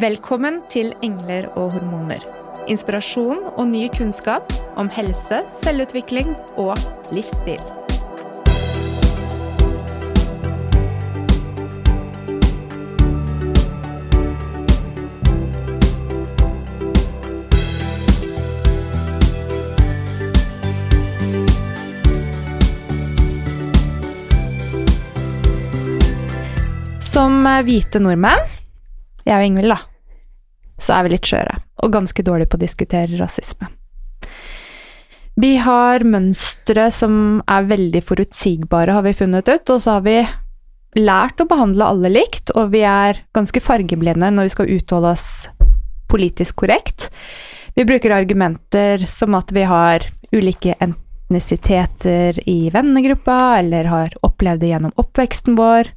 Velkommen til Engler og hormoner. Inspirasjon og ny kunnskap om helse, selvutvikling og livsstil. Som hvite nordmenn, jeg og Ingvild, da, så er vi litt skjøre og ganske dårlige på å diskutere rasisme. Vi har mønstre som er veldig forutsigbare, har vi funnet ut, og så har vi lært å behandle alle likt, og vi er ganske fargeblinde når vi skal uttale oss politisk korrekt. Vi bruker argumenter som at vi har ulike etnisiteter i vennegruppa, eller har opplevd det gjennom oppveksten vår.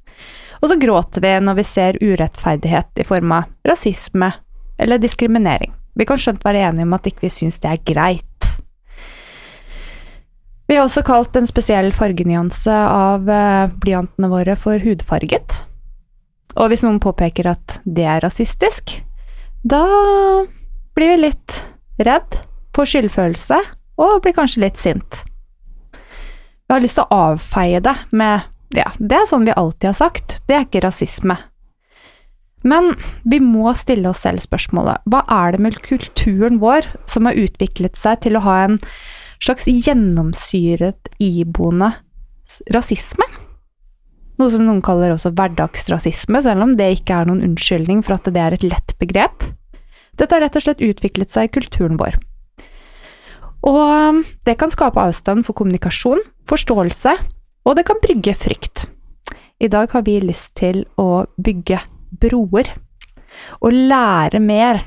Og så gråter vi når vi ser urettferdighet i form av rasisme eller diskriminering. Vi kan skjønt være enige om at ikke vi syns det er greit. Vi har også kalt en spesiell fargenyanse av eh, blyantene våre for hudfarget. Og hvis noen påpeker at det er rasistisk, da blir vi litt redd, får skyldfølelse og blir kanskje litt sint. Vi har lyst til å avfeie det med ja, det er sånn vi alltid har sagt, det er ikke rasisme. Men vi må stille oss selv spørsmålet, hva er det med kulturen vår som har utviklet seg til å ha en slags gjennomsyret, iboende rasisme? Noe som noen kaller også hverdagsrasisme, selv om det ikke er noen unnskyldning for at det er et lett begrep. Dette har rett og slett utviklet seg i kulturen vår. Og det kan skape avstand for kommunikasjon, forståelse og det kan brygge frykt. I dag har vi lyst til å bygge broer. Og lære mer,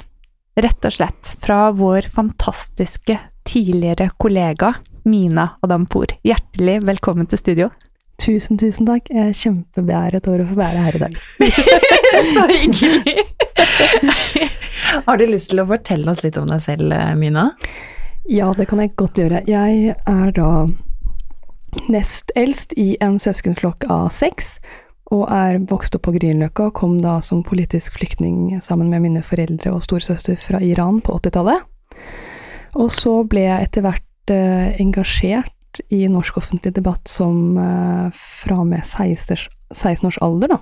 rett og slett, fra vår fantastiske tidligere kollega Mina Adampour. Hjertelig velkommen til studio. Tusen, tusen takk. Jeg er kjempebeæret over å få være her i dag. Så hyggelig. Har du lyst til å fortelle oss litt om deg selv, Mina? Ja, det kan jeg godt gjøre. Jeg er da nest eldst i en søskenflokk av seks, og er vokst opp på Grünerløkka og kom da som politisk flyktning sammen med mine foreldre og storesøster fra Iran på 80-tallet. Og så ble jeg etter hvert eh, engasjert i norsk offentlig debatt som eh, fra og med 16, 16 års alder, da.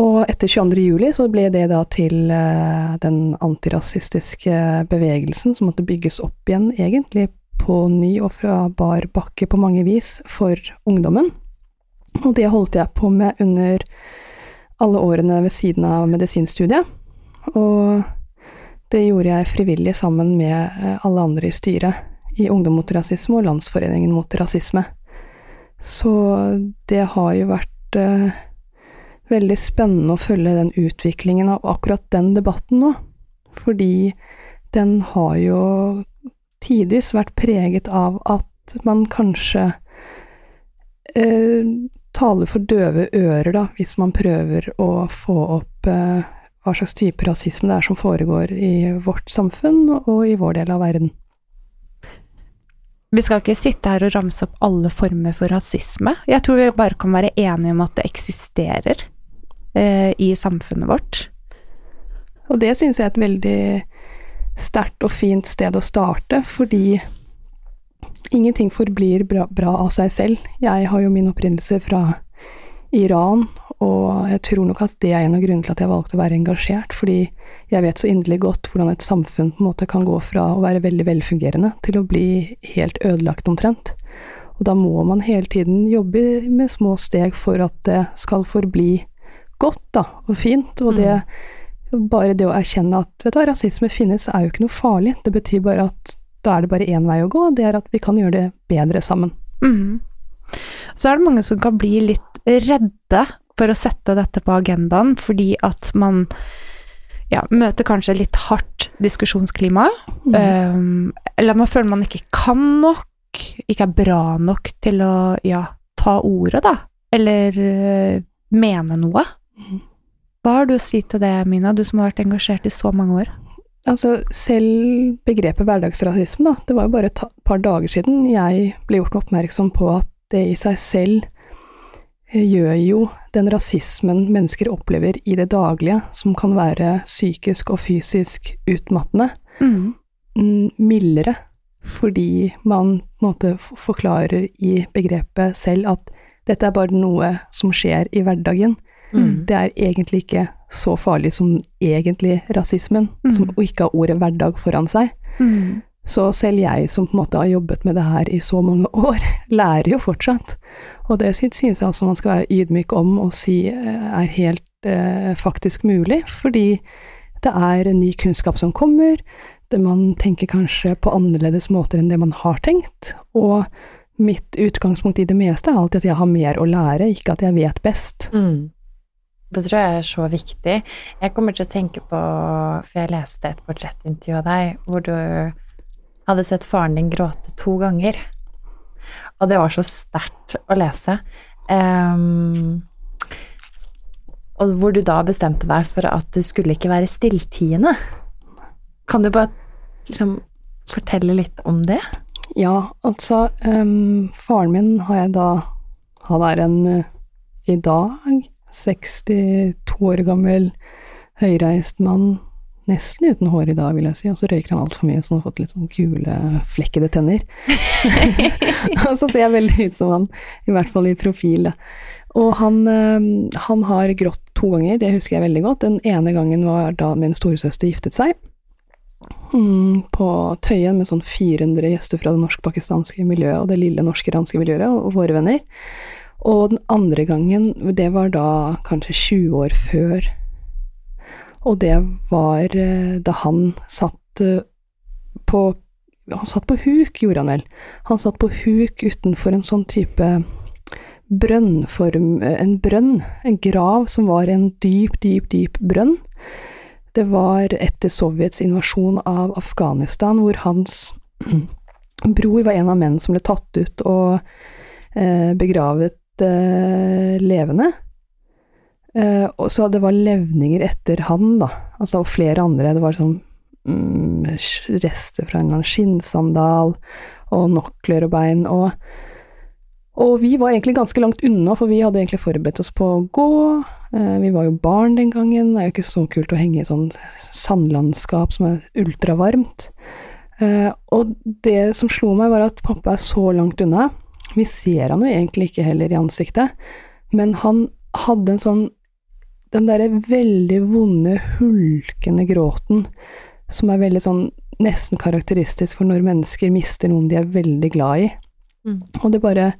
Og etter 22. juli så ble det da til eh, den antirasistiske bevegelsen som måtte bygges opp igjen, egentlig, på ny og fra bar bakke på mange vis for ungdommen. Og det holdt jeg på med under alle årene ved siden av medisinstudiet. Og det gjorde jeg frivillig sammen med eh, alle andre i styret i Ungdom mot rasisme og Landsforeningen mot rasisme. Så det har jo vært eh, veldig spennende å følge den utviklingen av akkurat den debatten nå. Fordi den har jo tidvis vært preget av at man kanskje eh, taler for døve ører, da, hvis man prøver å få opp eh, hva slags type rasisme det er som foregår i vårt samfunn og i vår del av verden. Vi skal ikke sitte her og ramse opp alle former for rasisme. Jeg tror vi bare kan være enige om at det eksisterer eh, i samfunnet vårt. Og det syns jeg er et veldig sterkt og fint sted å starte, fordi ingenting forblir bra, bra, av seg selv. Jeg har jo min opprinnelse fra Iran, og jeg tror nok at det er en av grunnene til at jeg valgte å være engasjert, fordi jeg vet så inderlig godt hvordan et samfunn på en måte kan gå fra å være veldig velfungerende til å bli helt ødelagt omtrent. Og da må man hele tiden jobbe med små steg for at det skal forbli godt da, og fint, og det mm bare det å erkjenne at vet du hva, rasisme finnes, er jo ikke noe farlig. Det betyr bare at da er det bare én vei å gå, og det er at vi kan gjøre det bedre sammen. Mm. Så er det mange som kan bli litt redde for å sette dette på agendaen, fordi at man ja, møter kanskje litt hardt diskusjonsklima. Mm. Um, eller man føler man ikke kan nok, ikke er bra nok til å ja, ta ordet, da. Eller uh, mene noe. Mm. Hva har du å si til det, Mina, du som har vært engasjert i så mange år? Altså, selv begrepet hverdagsrasisme, da, det var jo bare et par dager siden jeg ble gjort oppmerksom på at det i seg selv eh, gjør jo den rasismen mennesker opplever i det daglige, som kan være psykisk og fysisk utmattende, Mm. mm, mildere. Fordi man på en måte forklarer i begrepet selv at dette er bare noe som skjer i hverdagen. Mm. Det er egentlig ikke så farlig som egentlig rasismen, Mm. som, og ikke har ordet hverdag foran seg. Mm. Så selv jeg som på en måte har jobbet med det her i så mange år, lærer jo fortsatt. Og det synes jeg altså man skal være ydmyk om og si eh, er helt eh, faktisk mulig, fordi det er ny kunnskap som kommer, det man tenker kanskje på annerledes måter enn det man har tenkt, og mitt utgangspunkt i det meste er alltid at jeg har mer å lære, ikke at jeg vet best. Mm. Det tror jeg er så viktig. Jeg kommer til å tenke på, for jeg leste et portrettintervju av deg, hvor du hadde sett faren din gråte to ganger. Og det var så sterkt å lese. Um, og hvor du da bestemte deg for at du skulle ikke være stilltiende. Kan du bare liksom fortelle litt om det? Ja, altså, um, faren min har jeg da Han er en eh, i dag 62 år gammel, høyreist mann. Nesten uten hår i dag, vil jeg si. Og så røyker han altfor mye, så han har fått litt sånn gule, flekkede tenner. og så ser jeg veldig ut som han, i hvert fall i profil. da. Og han, eh, han har grått to ganger, det husker jeg veldig godt. Den ene gangen var da min storesøster giftet seg. Mm, på Tøyen med sånn 400 gjester fra det norsk-pakistanske miljøet og det lille norske-iranske miljøet, og våre venner. Og den andre gangen, det var da kanskje 20 år før. Og det var eh, da han satt eh, på Han satt på huk, gjorde han vel. Han satt på huk utenfor en sånn type brønnform En brønn, en grav som var en dyp, dyp, dyp brønn. Det var etter Sovjets invasjon av Afghanistan, hvor hans bror var en av mennene som ble tatt ut og eh, begravet eh, levende. Eh, og så det var levninger etter han, da. Altså og flere andre. Det var sånn mm, rester fra en eller annen skinnsandal og nokler og bein. Og, og vi var egentlig ganske langt unna, for vi hadde egentlig forberedt oss på å gå. Eh, vi var jo barn den gangen. Det er jo ikke så kult å henge i sånn sandlandskap som er ultravarmt. Eh, og det som slo meg, var at pappa er så langt unna. Vi ser han jo egentlig ikke heller i ansiktet, men han hadde en sånn Den derre veldig vonde, hulkende gråten som er veldig sånn nesten karakteristisk for når mennesker mister noen de er veldig glad i. Mm. Og det bare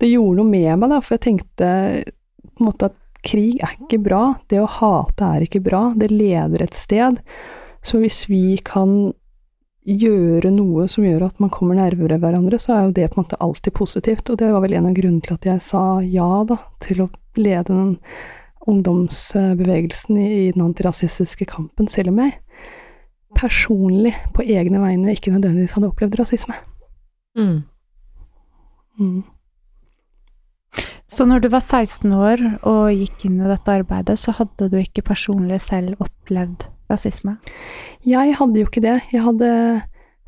Det gjorde noe med meg, da, for jeg tenkte på en måte at krig er ikke bra. Det å hate er ikke bra. Det leder et sted. Så hvis vi kan gjøre noe som gjør at man kommer nærmere hverandre, så er jo det på en måte alltid positivt. Og det var vel en av grunnene til at jeg sa ja, da, til å lede den ungdomsbevegelsen i, den antirasistiske kampen, selv om jeg personlig, på egne vegne, ikke nødvendigvis hadde opplevd rasisme. Mm. Mm. Så når du var 16 år og gikk inn i dette arbeidet, så hadde du ikke personlig selv opplevd rasisme? Jeg hadde jo ikke det. Jeg hadde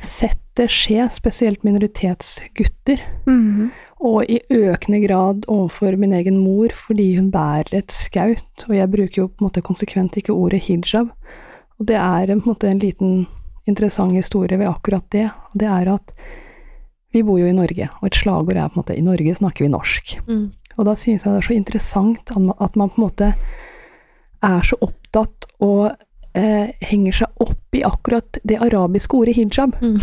sett det skje, spesielt minoritetsgutter. Mhm. Og i økende grad overfor min egen mor, fordi hun bærer et skaut. Og jeg bruker jo på en måte konsekvent ikke ordet hijab. Og det er på en måte en liten interessant historie ved akkurat det. Og det er at vi bor jo i Norge, og et slagord er på en måte 'i Norge snakker vi norsk'. Mm. Og da synes jeg det er så interessant at man på en måte er så opptatt og eh, henger seg opp i akkurat det arabiske ordet hijab. Mm.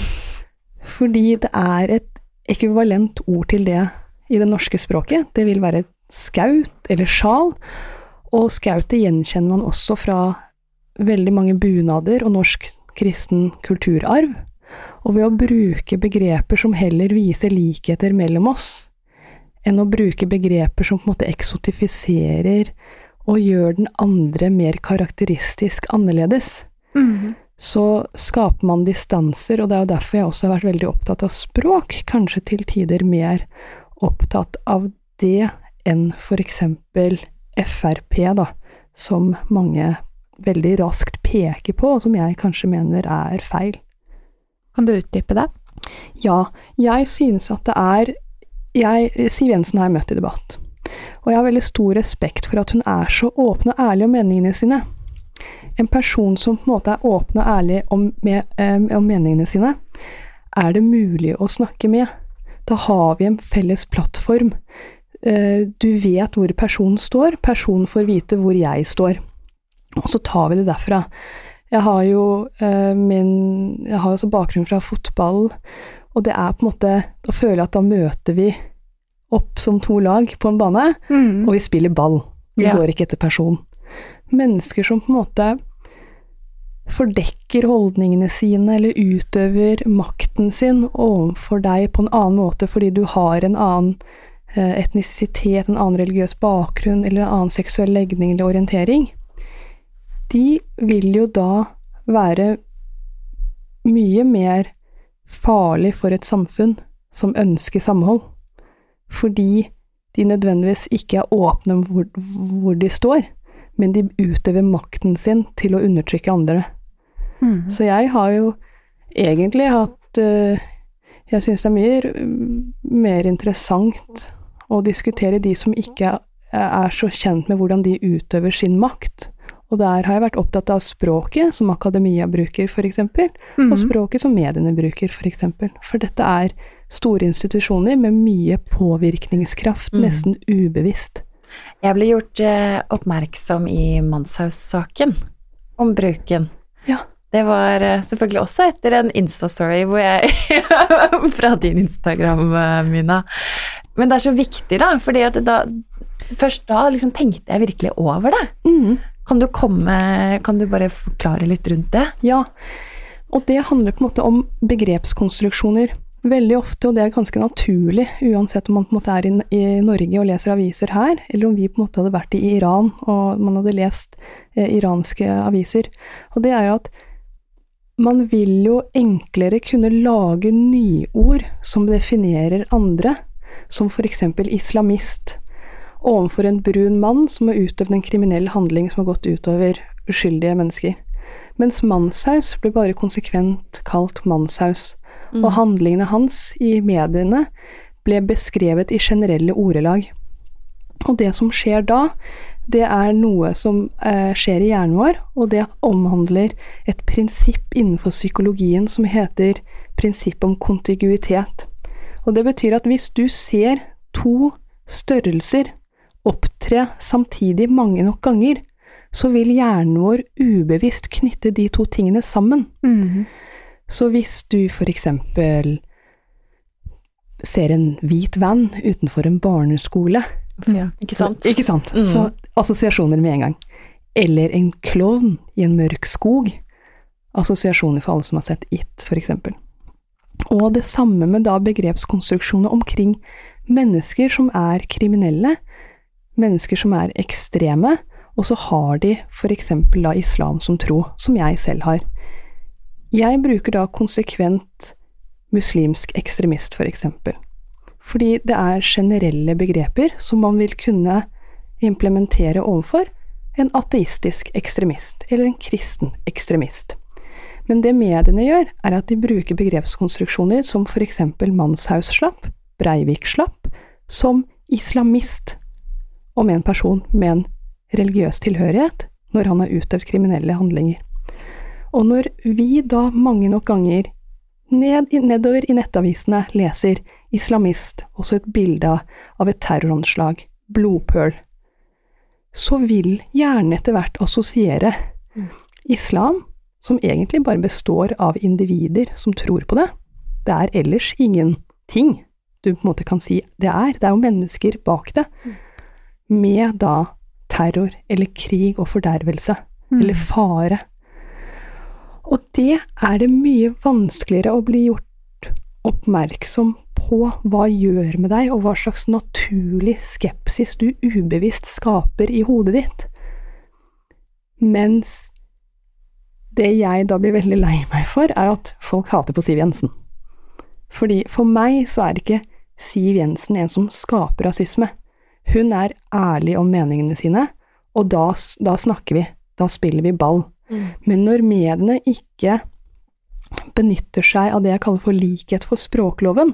Fordi det er et ekvivalent ord til det i det norske språket. Det vil være skaut eller sjal. Og skautet gjenkjenner man også fra veldig mange bunader og norsk kristen kulturarv. Og ved å bruke begreper som heller viser likheter mellom oss, enn å bruke begreper som på en måte eksotifiserer og gjør den andre mer karakteristisk annerledes, mm. så skaper man distanser, og det er jo derfor jeg også har vært veldig opptatt av språk, kanskje til tider mer opptatt av det enn eksempel Frp, da, som mange veldig raskt peker på, og som jeg kanskje mener er feil. Kan du utdype det? Ja, jeg synes at det er jeg, Siv Jensen har jeg møtt i debatt. Og jeg har veldig stor respekt for at hun er så åpen og ærlig om meningene sine. En person som på en måte er åpen og ærlig om, med, eh, om meningene sine, er det mulig å snakke med. Da har vi en felles plattform. Eh, du vet hvor personen står, personen får vite hvor jeg står. Og så tar vi det derfra. Jeg har jo eh, min Jeg har også bakgrunn fra fotball, og det er på en måte Da føler jeg at da møter vi opp som to lag på en bane, Mm. og vi spiller ball. Vi Ja. går ikke etter person. Mennesker som på en måte fordekker holdningene sine, eller utøver makten sin overfor deg på en annen måte fordi du har en annen eh, etnisitet, en annen religiøs bakgrunn eller en annen seksuell legning eller orientering, de vil jo da være mye mer farlig for et samfunn som ønsker samhold, fordi de nødvendigvis ikke er åpne om hvor, hvor de står, men de utøver makten sin til å undertrykke andre. Mm. Så jeg har jo egentlig hatt eh, Jeg syns det er mye mer interessant å diskutere de som ikke er så kjent med hvordan de utøver sin makt. Og der har jeg vært opptatt av språket som akademia bruker, f.eks., Mm. og språket som mediene bruker, f.eks. For, eksempel. for dette er store institusjoner med mye påvirkningskraft, Mm. nesten ubevisst. Jeg ble gjort eh, oppmerksom i Manshaus-saken om bruken. Ja. Det var eh, selvfølgelig også etter en Insta-story hvor jeg Fra din Instagram, eh, Mina. Men det er så viktig, da, fordi at da Først da liksom tenkte jeg virkelig over det. Mm. Kan du komme Kan du bare forklare litt rundt det? Ja, og det handler på en måte om begrepskonstruksjoner. Veldig ofte, og det er ganske naturlig, uansett om man på en måte er i, i Norge og leser aviser her, eller om vi på en måte hadde vært i Iran og man hadde lest eh, iranske aviser. Og det er jo at man vil jo enklere kunne lage nyord som definerer andre, som eksempel islamist, overfor en brun mann som har utøvd en kriminell handling som har gått utover uskyldige mennesker. Mens mannshaus blir bare konsekvent kalt mannshaus, og handlingene hans i mediene ble beskrevet i generelle ordelag. Og det som skjer da, det er noe som eh, skjer i hjernen vår, og det omhandler et prinsipp innenfor psykologien som heter prinsippet om kontiguitet. Og det betyr at hvis du ser to størrelser opptre samtidig mange nok ganger, så vil hjernen vår ubevisst knytte de to tingene sammen. Mm. Så hvis du for eksempel ser en hvit van utenfor en barneskole, Ja. Ikke sant? ikke sant? Mm. Så assosiasjoner med en gang. Eller en klovn i en mørk skog. Assosiasjoner for alle som har sett It, eksempel. Og det samme med da begrepskonstruksjoner omkring mennesker som er kriminelle, mennesker som er ekstreme, og så har de eksempel da islam som tro, som jeg selv har. Jeg bruker da konsekvent muslimsk ekstremist, for eksempel. Fordi det er generelle begreper som man vil kunne implementere overfor en ateistisk ekstremist eller en kristen ekstremist. Men det mediene gjør, er at de bruker begrepskonstruksjoner som for eksempel mannshausslapp, Breivik slapp, som islamist om en person med en religiøs tilhørighet når han har utøvd kriminelle handlinger. Og når vi da mange nok ganger ned, nedover i nettavisene leser islamist, også et bilde av et terroranslag, blodpøl, så vil hjernen etter hvert assosiere islam, som egentlig bare består av individer som tror på det. Det er ellers ingenting du på en måte kan si det er. Det er jo mennesker bak det. Med da terror eller krig og fordervelse. Eller fare. Og det er det mye vanskeligere å bli gjort oppmerksom på hva gjør med deg, og hva slags naturlig skepsis du ubevisst skaper i hodet ditt. Mens det jeg da blir veldig lei meg for, er at folk hater på Siv Jensen. Fordi for meg så er ikke Siv Jensen en som skaper rasisme. Hun er ærlig om meningene sine, og da, da snakker vi. Da spiller vi ball. Men når mediene ikke benytter seg av det jeg kaller for likhet for språkloven,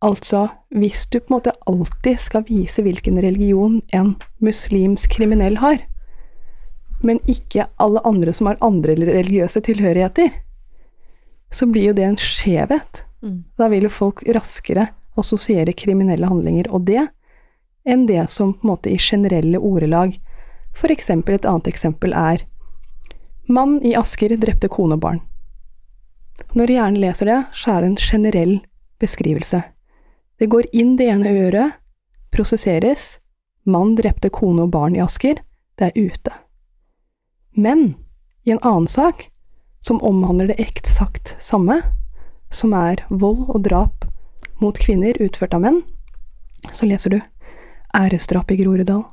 Altså, hvis du på en måte alltid skal vise hvilken religion en muslimsk kriminell har, men ikke alle andre som har andre religiøse tilhørigheter, så blir jo det en skjevhet. Mm. Da vil jo folk raskere assosiere kriminelle handlinger og det, enn det som på en måte i generelle ordelag eksempel et annet eksempel er Mann i Asker drepte kone og barn. Når hjernen leser det, så er det en generell beskrivelse. Det går inn det ene øret, prosesseres, mann drepte kone og barn i Asker, det er ute. Men i en annen sak, som omhandler det eksakt samme, som er vold og drap mot kvinner utført av menn, så leser du æresdrap i Groruddal.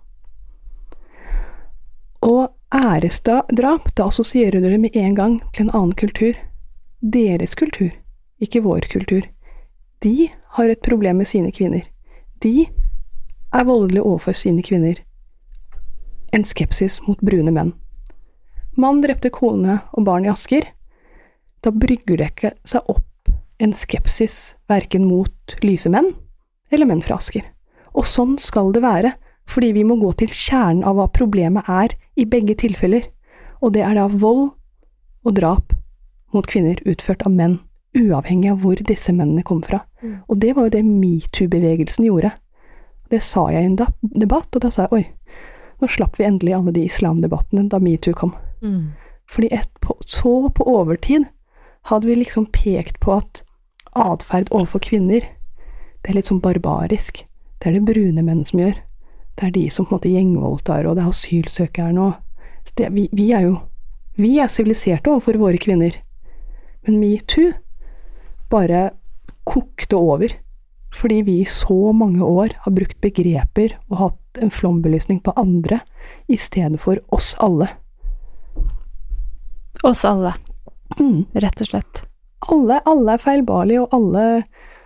Og æresdrap, da assosierer du det med en gang til en annen kultur. Deres kultur, ikke vår kultur. De har et problem med sine kvinner. De er voldelige overfor sine kvinner. En skepsis mot brune menn. Mann drepte kone og barn i Asker. Da brygger det ikke seg opp en skepsis verken mot lyse menn eller menn fra Asker. Og sånn skal det være, fordi vi må gå til kjernen av hva problemet er i begge tilfeller, og det er da vold og drap mot kvinner utført av menn, uavhengig av hvor disse mennene kom fra. Mm. Og det var jo det metoo-bevegelsen gjorde. Det sa jeg i en debatt, og da sa jeg oi, nå slapp vi endelig alle de islamdebattene da metoo kom. Mm. Fordi et, på, så på overtid hadde vi liksom pekt på at atferd overfor kvinner, det er litt sånn barbarisk. Det er det brune menn som gjør. Det er de som på en måte gjengvoldtar, og det er asylsøkerne og det, vi, vi er jo Vi er siviliserte overfor våre kvinner. Men metoo bare kokte over. Fordi vi i så mange år har brukt begreper og hatt en flombelysning på andre i stedet for oss alle. Oss alle, Mm. rett og slett. alle, alle er feilbarlige, og alle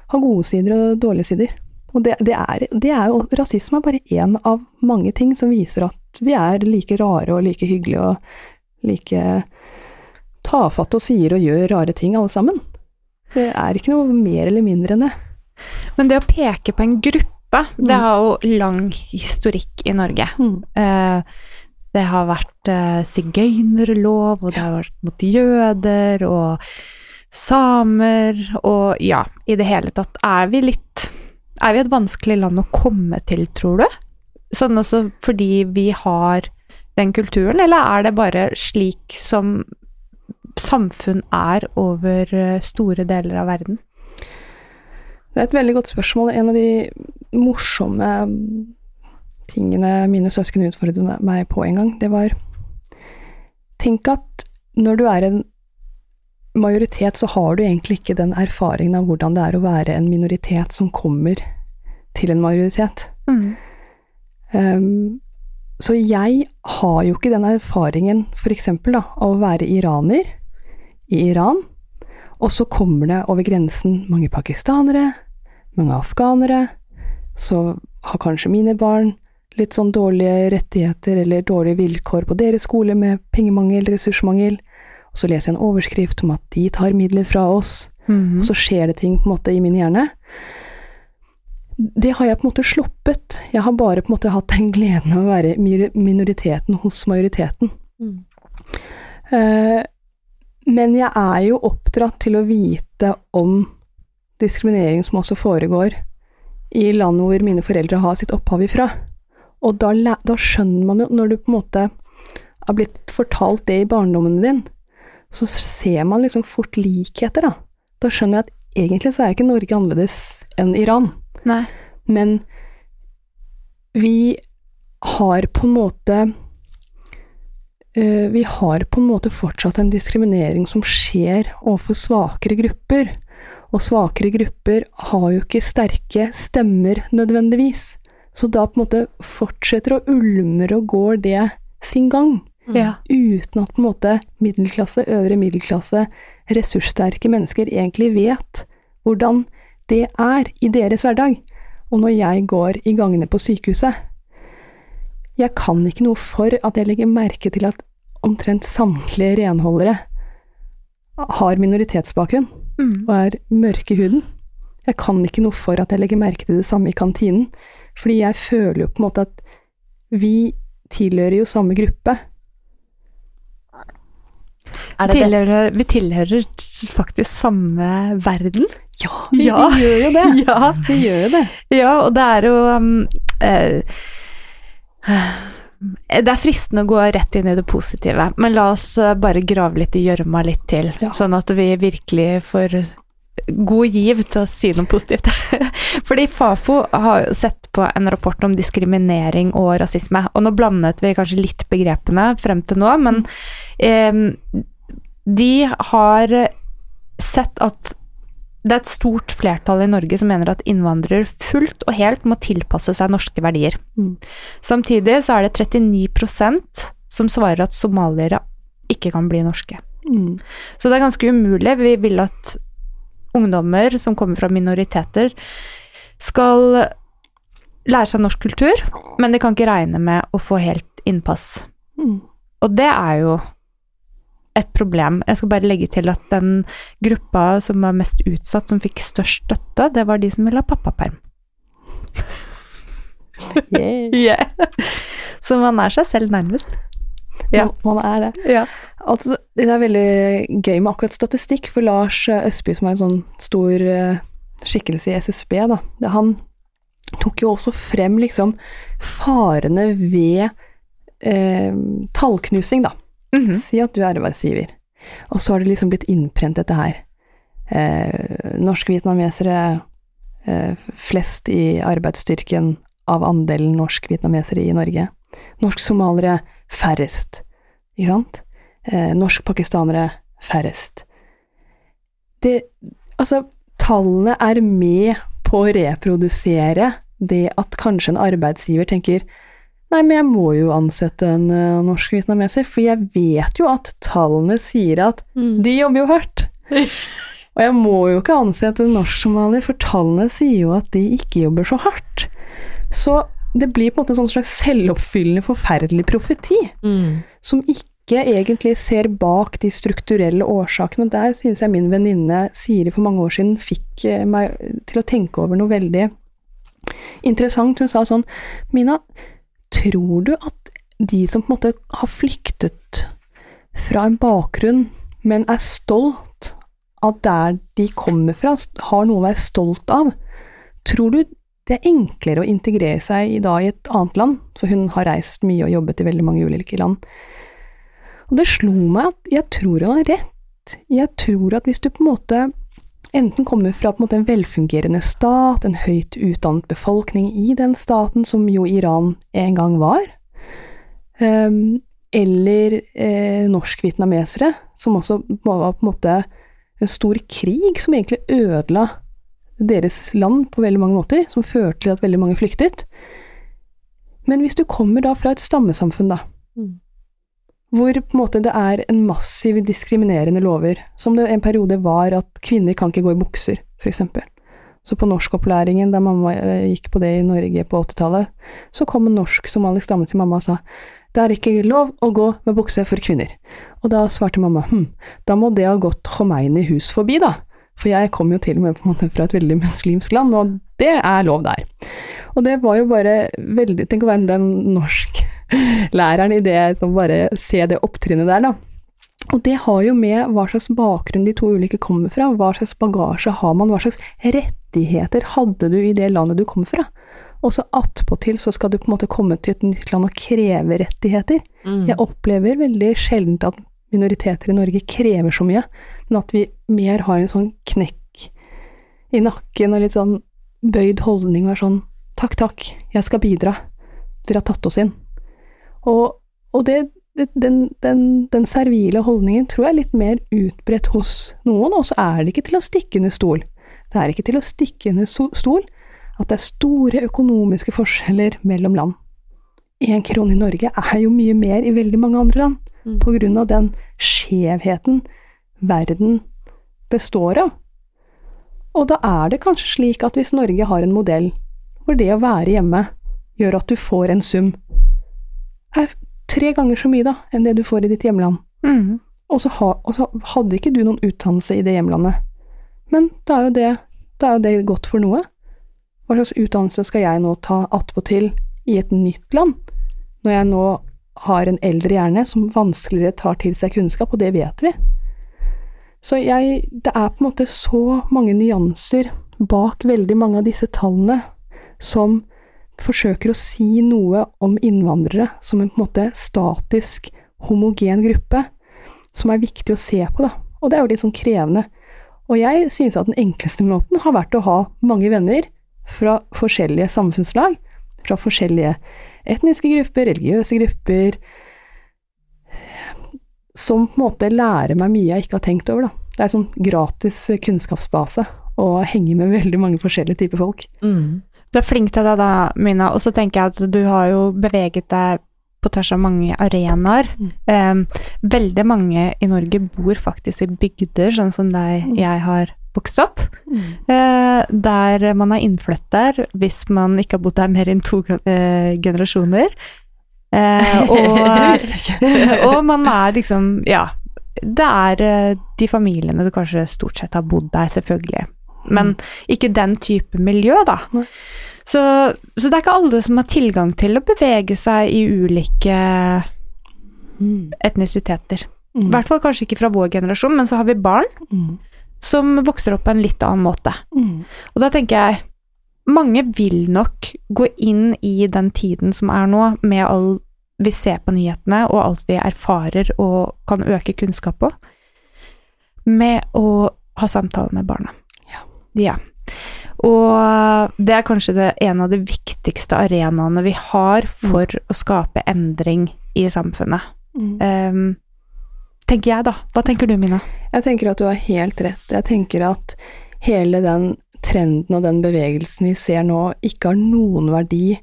har gode sider og dårlige sider. Og det, det, er, det er jo Rasisme er bare én av mange ting som viser at vi er like rare og like hyggelige og like tafatte og sier og gjør rare ting, alle sammen. Det er ikke noe mer eller mindre enn det. Men det å peke på en gruppe, det Mm. har jo lang historikk i Norge. Eh, Det har vært eh, sigøynerlov, og det har vært mot jøder og samer og ja, i det hele tatt. Er vi litt Er vi et vanskelig land å komme til, tror du? Sånn også fordi vi har den kulturen, eller er det bare slik som samfunn er over eh, store deler av verden? Det er et veldig godt spørsmål. En av de morsomme tingene mine søsken utfordret meg på en gang, det var Tenk at når du er en majoritet, så har du egentlig ikke den erfaringen av hvordan det er å være en minoritet som kommer til en majoritet. Mm. Um, så jeg har jo ikke den erfaringen, da, av å være iraner i Iran, og så kommer det over grensen mange pakistanere, mange afghanere, så har kanskje mine barn litt sånn dårlige rettigheter eller dårlige vilkår på deres skole med pengemangel, ressursmangel, og så leser jeg en overskrift om at de tar midler fra oss, Mm. og så skjer det ting på en måte i min hjerne. Det har jeg på en måte sluppet. Jeg har bare på en måte hatt den gleden av å være minoriteten hos majoriteten. Mm. Eh, men jeg er jo oppdratt til å vite om diskriminering som også foregår i land hvor mine foreldre har sitt opphav ifra. Og da, da skjønner man jo, når du på en måte har blitt fortalt det i barndommen din, så ser man liksom fort likheter, da. Da skjønner jeg at egentlig så er ikke Norge annerledes enn Iran. Nei. Men vi har på en måte eh, Vi har på en måte fortsatt en diskriminering som skjer overfor svakere grupper. Og svakere grupper har jo ikke sterke stemmer nødvendigvis. Så da på en måte fortsetter og ulmer og går det sin gang. Mm. Ja. Uten at på en måte middelklasse, øvre middelklasse, ressurssterke mennesker egentlig vet hvordan det er i deres hverdag. Og når jeg går i gangene på sykehuset Jeg kan ikke noe for at jeg legger merke til at omtrent samtlige renholdere har minoritetsbakgrunn Mm. og er mørke i huden. Jeg kan ikke noe for at jeg legger merke til det samme i kantinen. Fordi jeg føler jo på en måte at vi tilhører jo samme gruppe. Det? Tilhører, vi tilhører faktisk samme verden. Ja, vi, Ja. vi gjør jo det. Ja. Vi gjør jo det. Ja, og det er jo um, eh, Det er fristende å gå rett inn i det positive, men la oss eh, bare grave litt i gjørma litt til, Ja. sånn at vi virkelig får god giv til å si noe positivt. Fordi Fafo har jo sett på en rapport om diskriminering og rasisme, og nå blandet vi kanskje litt begrepene frem til nå, men eh, de har sett at det er et stort flertall i Norge som mener at innvandrere fullt og helt må tilpasse seg norske verdier. Mm. Samtidig så er det 39% som svarer at somaliere ikke kan bli norske. Mm. Så det er ganske umulig. Vi vil at ungdommer som kommer fra minoriteter, skal lære seg norsk kultur, men de kan ikke regne med å få helt innpass. Mm. Og det er jo et problem. Jeg skal bare legge til at den gruppa som var mest utsatt, som fikk størst støtte, det var de som ville ha pappaperm. Yeah. Så man er seg selv nærmest. Ja. Man, er det. Ja. Altså, det er veldig gøy med akkurat statistikk, for Lars eh, Østby, som er en sånn stor eh, skikkelse i SSB, da, det, han tok jo også frem liksom farene ved eh, tallknusing, da. Mhm. Si at du er arbeidsgiver, og så har det liksom blitt innprent dette her. Eh, norske vietnamesere eh, flest i arbeidsstyrken av andelen norsk-vietnamesere i Norge. Norsk-somalere færrest, ikke sant? Eh, Norsk-pakistanere færrest. Det Altså, tallene er med på å reprodusere det at kanskje en arbeidsgiver tenker Nei, men jeg må jo ansette en uh, norsk-vietnameser, for jeg vet jo at tallene sier at de jobber jo hardt. Og jeg må jo ikke ansette en norsk-somalier, for tallene sier jo at de ikke jobber så hardt. Så det blir på en måte en sånn slags selvoppfyllende, forferdelig profeti, Mm. som ikke egentlig ser bak de strukturelle årsakene. Der synes jeg min venninne Siri for mange år siden fikk eh, meg til å tenke over noe veldig interessant. Hun sa sånn Mina, tror du at de som på en måte har flyktet fra en bakgrunn, men er stolt av der de kommer fra, har noe å være stolt av, tror du det er enklere å integrere seg da, i et annet land? For hun har reist mye og jobbet i veldig mange ulike land. Og det slo meg at jeg tror hun har rett. Jeg tror at hvis du på en måte enten kommer fra en, en velfungerende stat, en høyt utdannet befolkning i den staten, som jo Iran en gang var, ehm, eller eh, norsk-vietnamesere, som også var på en måte en stor krig som egentlig ødela deres land på veldig mange måter, som førte til at veldig mange flyktet. Men hvis du kommer da fra et stammesamfunn, da, Mm. hvor på en måte det er en massiv diskriminerende lover, som det en periode var at kvinner kan ikke gå i bukser, f.eks. Så på norskopplæringen, da mamma eh, gikk på det i Norge på 80-tallet, så kom en norsk-somalisk dame til mamma og sa det er ikke lov å gå med bukse for kvinner. Og da svarte mamma hm, da må det ha gått Khomeini hus forbi, da. For jeg kom jo til og med på en måte fra et veldig muslimsk land, og det er lov der. Og det var jo bare veldig Tenk å være den norsklæreren i det, å bare se det opptrinnet der, da. Og det har jo med hva slags bakgrunn de to ulike kommer fra, hva slags bagasje har man, hva slags rettigheter hadde du i det landet du kommer fra. Og så attpåtil så skal du på en måte komme til et nytt land og kreve rettigheter. Mm. Jeg opplever veldig sjelden at minoriteter i Norge krever så mye, men at vi mer har en sånn knekk i nakken og litt sånn bøyd holdning og er sånn takk, takk, jeg skal bidra, dere har tatt oss inn. Og, og det, den, den, den servile holdningen tror jeg er litt mer utbredt hos noen, og så er det ikke til å stikke under stol. Det er ikke til å stikke under stol at det er store økonomiske forskjeller mellom land. Én krone i Norge er jo mye mer i veldig mange andre land, Mm. på grunn av den skjevheten verden består av. Og da er det kanskje slik at hvis Norge har en modell hvor det å være hjemme gjør at du får en sum, er tre ganger så mye da enn det du får i ditt hjemland, Mm. og så, ha, og så hadde ikke du noen utdannelse i det hjemlandet, men da er det Da er jo det godt for noe. Hva slags utdannelse skal jeg nå ta attpåtil i et nytt land, når jeg nå har en eldre hjerne som vanskeligere tar til seg kunnskap, og det vet vi. Så jeg Det er på en måte så mange nyanser bak veldig mange av disse tallene som forsøker å si noe om innvandrere som en på en måte statisk, homogen gruppe, som er viktig å se på, da. Og det er jo litt sånn krevende. Og jeg synes at den enkleste måten har vært å ha mange venner fra forskjellige samfunnslag, fra forskjellige etniske grupper, religiøse grupper, som på en måte lærer meg mye jeg ikke har tenkt over, da. Det er en sånn gratis kunnskapsbase å henge med veldig mange forskjellige typer folk. Mm. Du er flink til det da, Mina, og så tenker jeg at du har jo beveget deg på tvers av mange arenaer. Mm. Um, veldig mange i Norge bor faktisk i bygder, sånn som deg Mm. jeg har vokst opp. Eh, der man er innflytter hvis man ikke har bodd der mer enn to uh, generasjoner. Eh, og, og man er liksom Ja. Det er eh, de familiene du kanskje stort sett har bodd der, selvfølgelig. Men ikke den type miljø, da. Så, så det er ikke alle som har tilgang til å bevege seg i ulike Mm. etnisiteter. I Mm. hvert fall kanskje ikke fra vår generasjon, men så har vi barn Mm. som vokser opp på en litt annen måte. Mm. Og da tenker jeg mange vil nok gå inn i den tiden som er nå, med all vi ser på nyhetene, og alt vi erfarer og kan øke kunnskap på, med å ha samtaler med barna. Ja. Ja. Og det er kanskje det, en av de viktigste arenaene vi har for å skape endring i samfunnet. Mm. Um, tenker jeg, da. Hva tenker du, Mina? Jeg tenker at du har helt rett. Jeg tenker at hele den trenden og den bevegelsen vi ser nå, ikke har noen verdi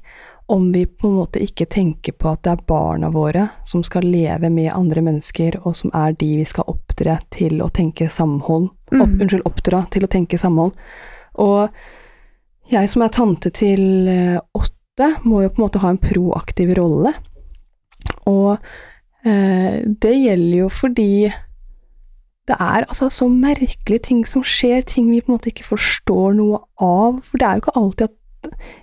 om vi på en måte ikke tenker på at det er barna våre som skal leve med andre mennesker, og som er de vi skal oppdra til å tenke samhold. Opp, Mm. unnskyld, oppdra til å tenke samhold. Og jeg som er tante til eh, åtte, må jo på en måte ha en proaktiv rolle. Og eh, det gjelder jo fordi det er altså så merkelige ting som skjer, ting vi på en måte ikke forstår noe av. For det er jo ikke alltid at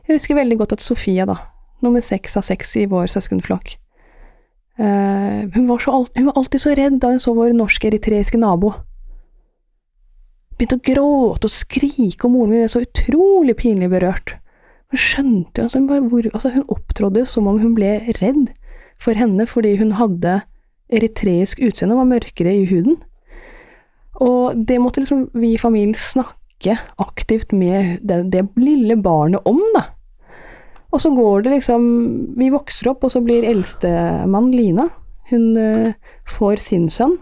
Jeg husker veldig godt at Sofia, da, nummer seks av seks i vår søskenflokk uh, hun, var så, hun var alltid så redd da hun så vår norsk-eritreiske nabo. Begynte å gråte og skrike, og moren min ble så utrolig pinlig berørt. Hun skjønte altså, hun, hvor, altså, hun opptrådde som om hun ble redd for henne fordi hun hadde eritreisk utseende og var mørkere i huden. Og det måtte liksom vi i familien snakke aktivt med det, det lille barnet om, da. Og så går det liksom Vi vokser opp, og så blir eldstemann Lina Hun eh, får sin sønn.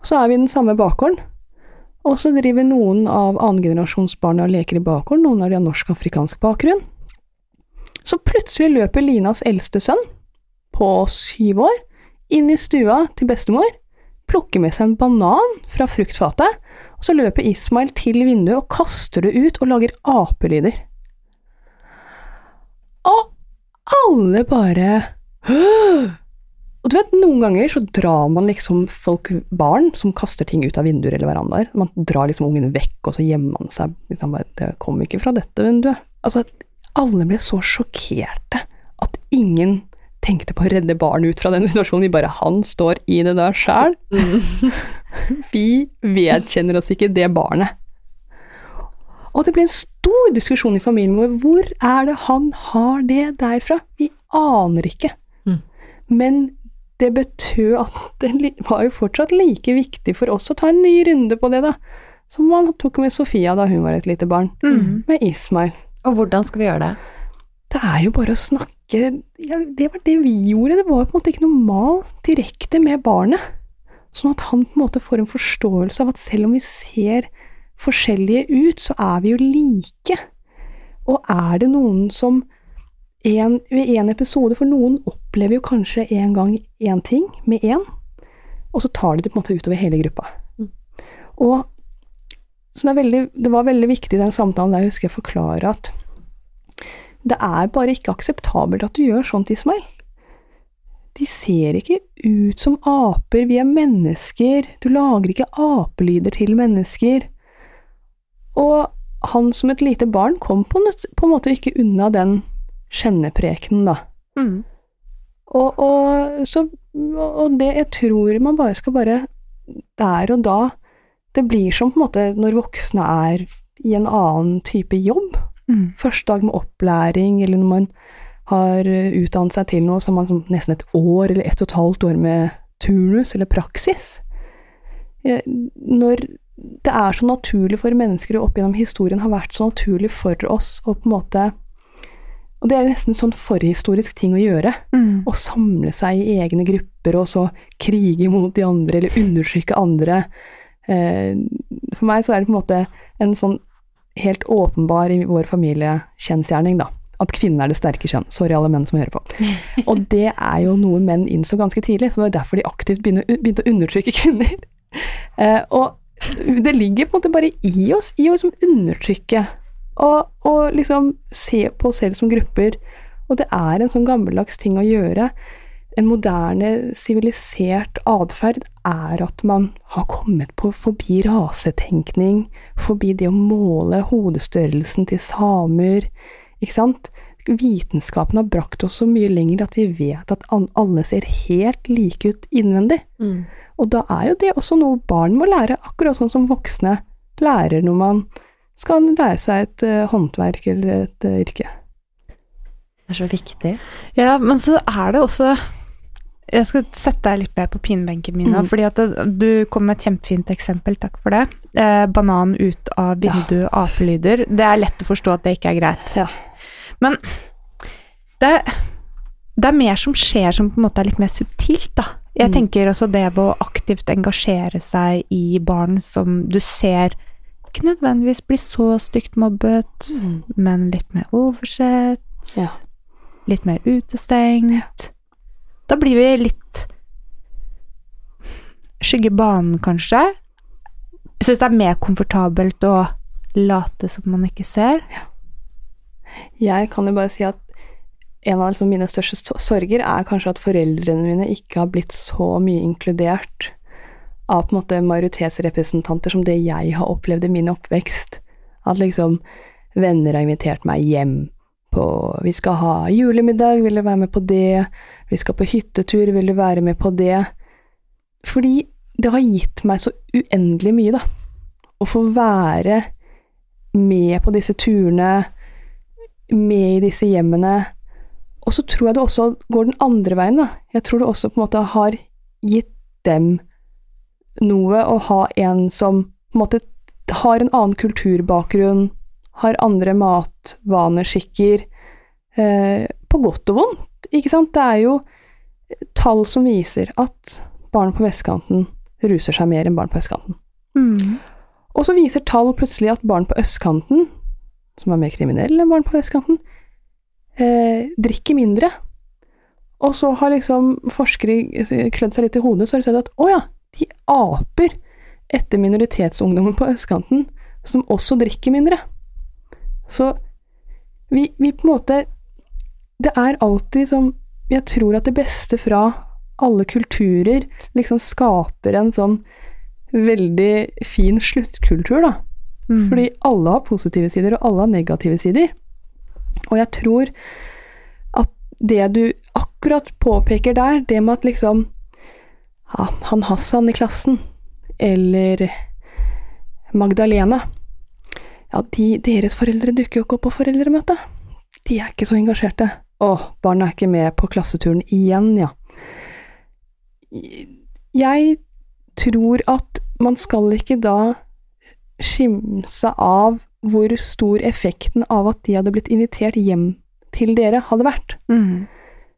Og så er vi i den samme bakgården. Og så driver noen av annengenerasjonsbarna og leker i bakgården, noen av de har norsk-afrikansk bakgrunn. Så plutselig løper Linas eldste sønn, på syv år, inn i stua til bestemor, plukker med seg en banan fra fruktfatet, og så løper Ismail til vinduet og kaster det ut og lager apelyder. Og alle bare Og du vet, noen ganger så drar man liksom folk, barn, som kaster ting ut av vinduer eller verandaer. Man drar liksom ungen vekk, og så gjemmer man seg. Liksom, det kom ikke fra dette vinduet. Altså, alle ble så sjokkerte at ingen tenkte på å redde barn ut fra den situasjonen. Vi bare Han står i det der sjæl. Vi vedkjenner oss ikke det barnet. Og det ble en stor diskusjon i familien vår. Hvor er det han har det derfra? Vi aner ikke. Mm. Men det betød at det var jo fortsatt like viktig for oss å ta en ny runde på det, da. Som man tok med Sofia da hun var et lite barn. Mm. Med Ismail. Og hvordan skal vi gjøre det? Det er jo bare å snakke ja, Det var det vi gjorde. Det var på en måte ikke noe mal direkte med barnet. Sånn at han på en måte får en forståelse av at selv om vi ser forskjellige ut, så er vi jo like. Og er det noen som en, ved en episode For noen opplever jo kanskje en gang én ting med én, og så tar de det på en måte utover hele gruppa. Mm. Og så det, er veldig, det var veldig viktig i den samtalen der jeg husker jeg forklare at det er bare ikke akseptabelt at du gjør sånt, Ismail. De ser ikke ut som aper, vi er mennesker, du lager ikke apelyder til mennesker. Og han som et lite barn kom på, en- måte ikke unna den kjenneprekenen, da. Mm. Og, og, så, og det jeg tror man bare skal bare Der og da Det blir som på en måte når voksne er i en annen type jobb. Mm. Første dag med opplæring, eller når man har eh, utdannet seg til noe, så har man sånn nesten et år eller ett og et halvt år med turnus eller praksis. Når det er så naturlig for mennesker, og opp gjennom historien har vært så naturlig for oss å på en måte Og det er nesten en sånn forhistorisk ting å gjøre Mm. å samle seg i egne grupper og så krige mot de andre eller undertrykke andre. Eh, For meg så er det på en måte en sånn helt åpenbar i vår familie kjensgjerning, da. At kvinnen er det sterke kjønn. Sorry, alle menn som hører på. Og det er jo noe menn innså ganske tidlig, så det var derfor de aktivt begynte å undertrykke kvinner. Eh, og det ligger på en måte bare i oss, i å liksom undertrykke og, og liksom se på oss selv som grupper. Og det er en sånn gammeldags ting å gjøre. En moderne, sivilisert atferd er at man har kommet på forbi rasetenkning, forbi det å måle hodestørrelsen til samer, ikke sant? Vitenskapen har brakt oss så mye lenger at vi vet at alle ser helt like ut innvendig. Mm. Og da er jo det også noe barn må lære, akkurat sånn som voksne lærer når man skal lære seg et uh, håndverk eller et uh, yrke. Det er så viktig. Ja, men så er det også Jeg skal sette deg litt mer på pinebenken min nå, Mm. fordi at du kom med et kjempefint eksempel, takk for det. Eh, banan ut av vindu, apelyder. Det er lett å forstå at det ikke er greit. Ja. Men det, det er mer som skjer som på en måte er litt mer subtilt, da. Jeg Mm. tenker også det med å aktivt engasjere seg i barn som du ser ikke nødvendigvis blir så stygt mobbet, men litt mer oversett. Ja. Litt mer utestengt. Da blir vi litt skygge banen, kanskje. Syns det er mer komfortabelt å late som man ikke ser. Jeg kan jo bare si at en av liksom mine største sorger er kanskje at foreldrene mine ikke har blitt så mye inkludert av på en måte majoritetsrepresentanter som det jeg har opplevd i min oppvekst. At liksom venner har invitert meg hjem på Vi skal ha julemiddag, vil du være med på det? Vi skal på hyttetur, vil du være med på det? Fordi det har gitt meg så uendelig mye, da. Å få være med på disse turene, med i disse hjemmene. Og så tror jeg det også går den andre veien, da. Jeg tror det også på en måte har gitt dem noe å ha en som på en måte har en annen kulturbakgrunn, har andre matvaner, skikker, eh, på godt og vondt, ikke sant? Det er jo tall som viser at barn på vestkanten ruser seg mer enn barn på østkanten. Mm. Og så viser tall plutselig at barn på østkanten, som er mer kriminelle enn barn på vestkanten, eh, drikker mindre. Og så har liksom forskere klødd seg litt i hodet, så har de sett at å ja, de aper etter minoritetsungdommen på østkanten, som også drikker mindre. Så vi, vi på en måte Det er alltid som Jeg tror at det beste fra alle kulturer liksom skaper en sånn veldig fin sluttkultur, da. Mm. Fordi alle har positive sider, og alle har negative sider. Og jeg tror at det du akkurat påpeker der, det med at liksom ja, Han Hassan i klassen, eller Magdalena Ja, de, deres foreldre dukker jo ikke opp på foreldremøte. De er ikke så engasjerte. Å, barna er ikke med på klasseturen igjen, ja. Jeg tror at man skal ikke da skimse av hvor stor effekten av at de hadde blitt invitert hjem til dere, hadde vært. Mm.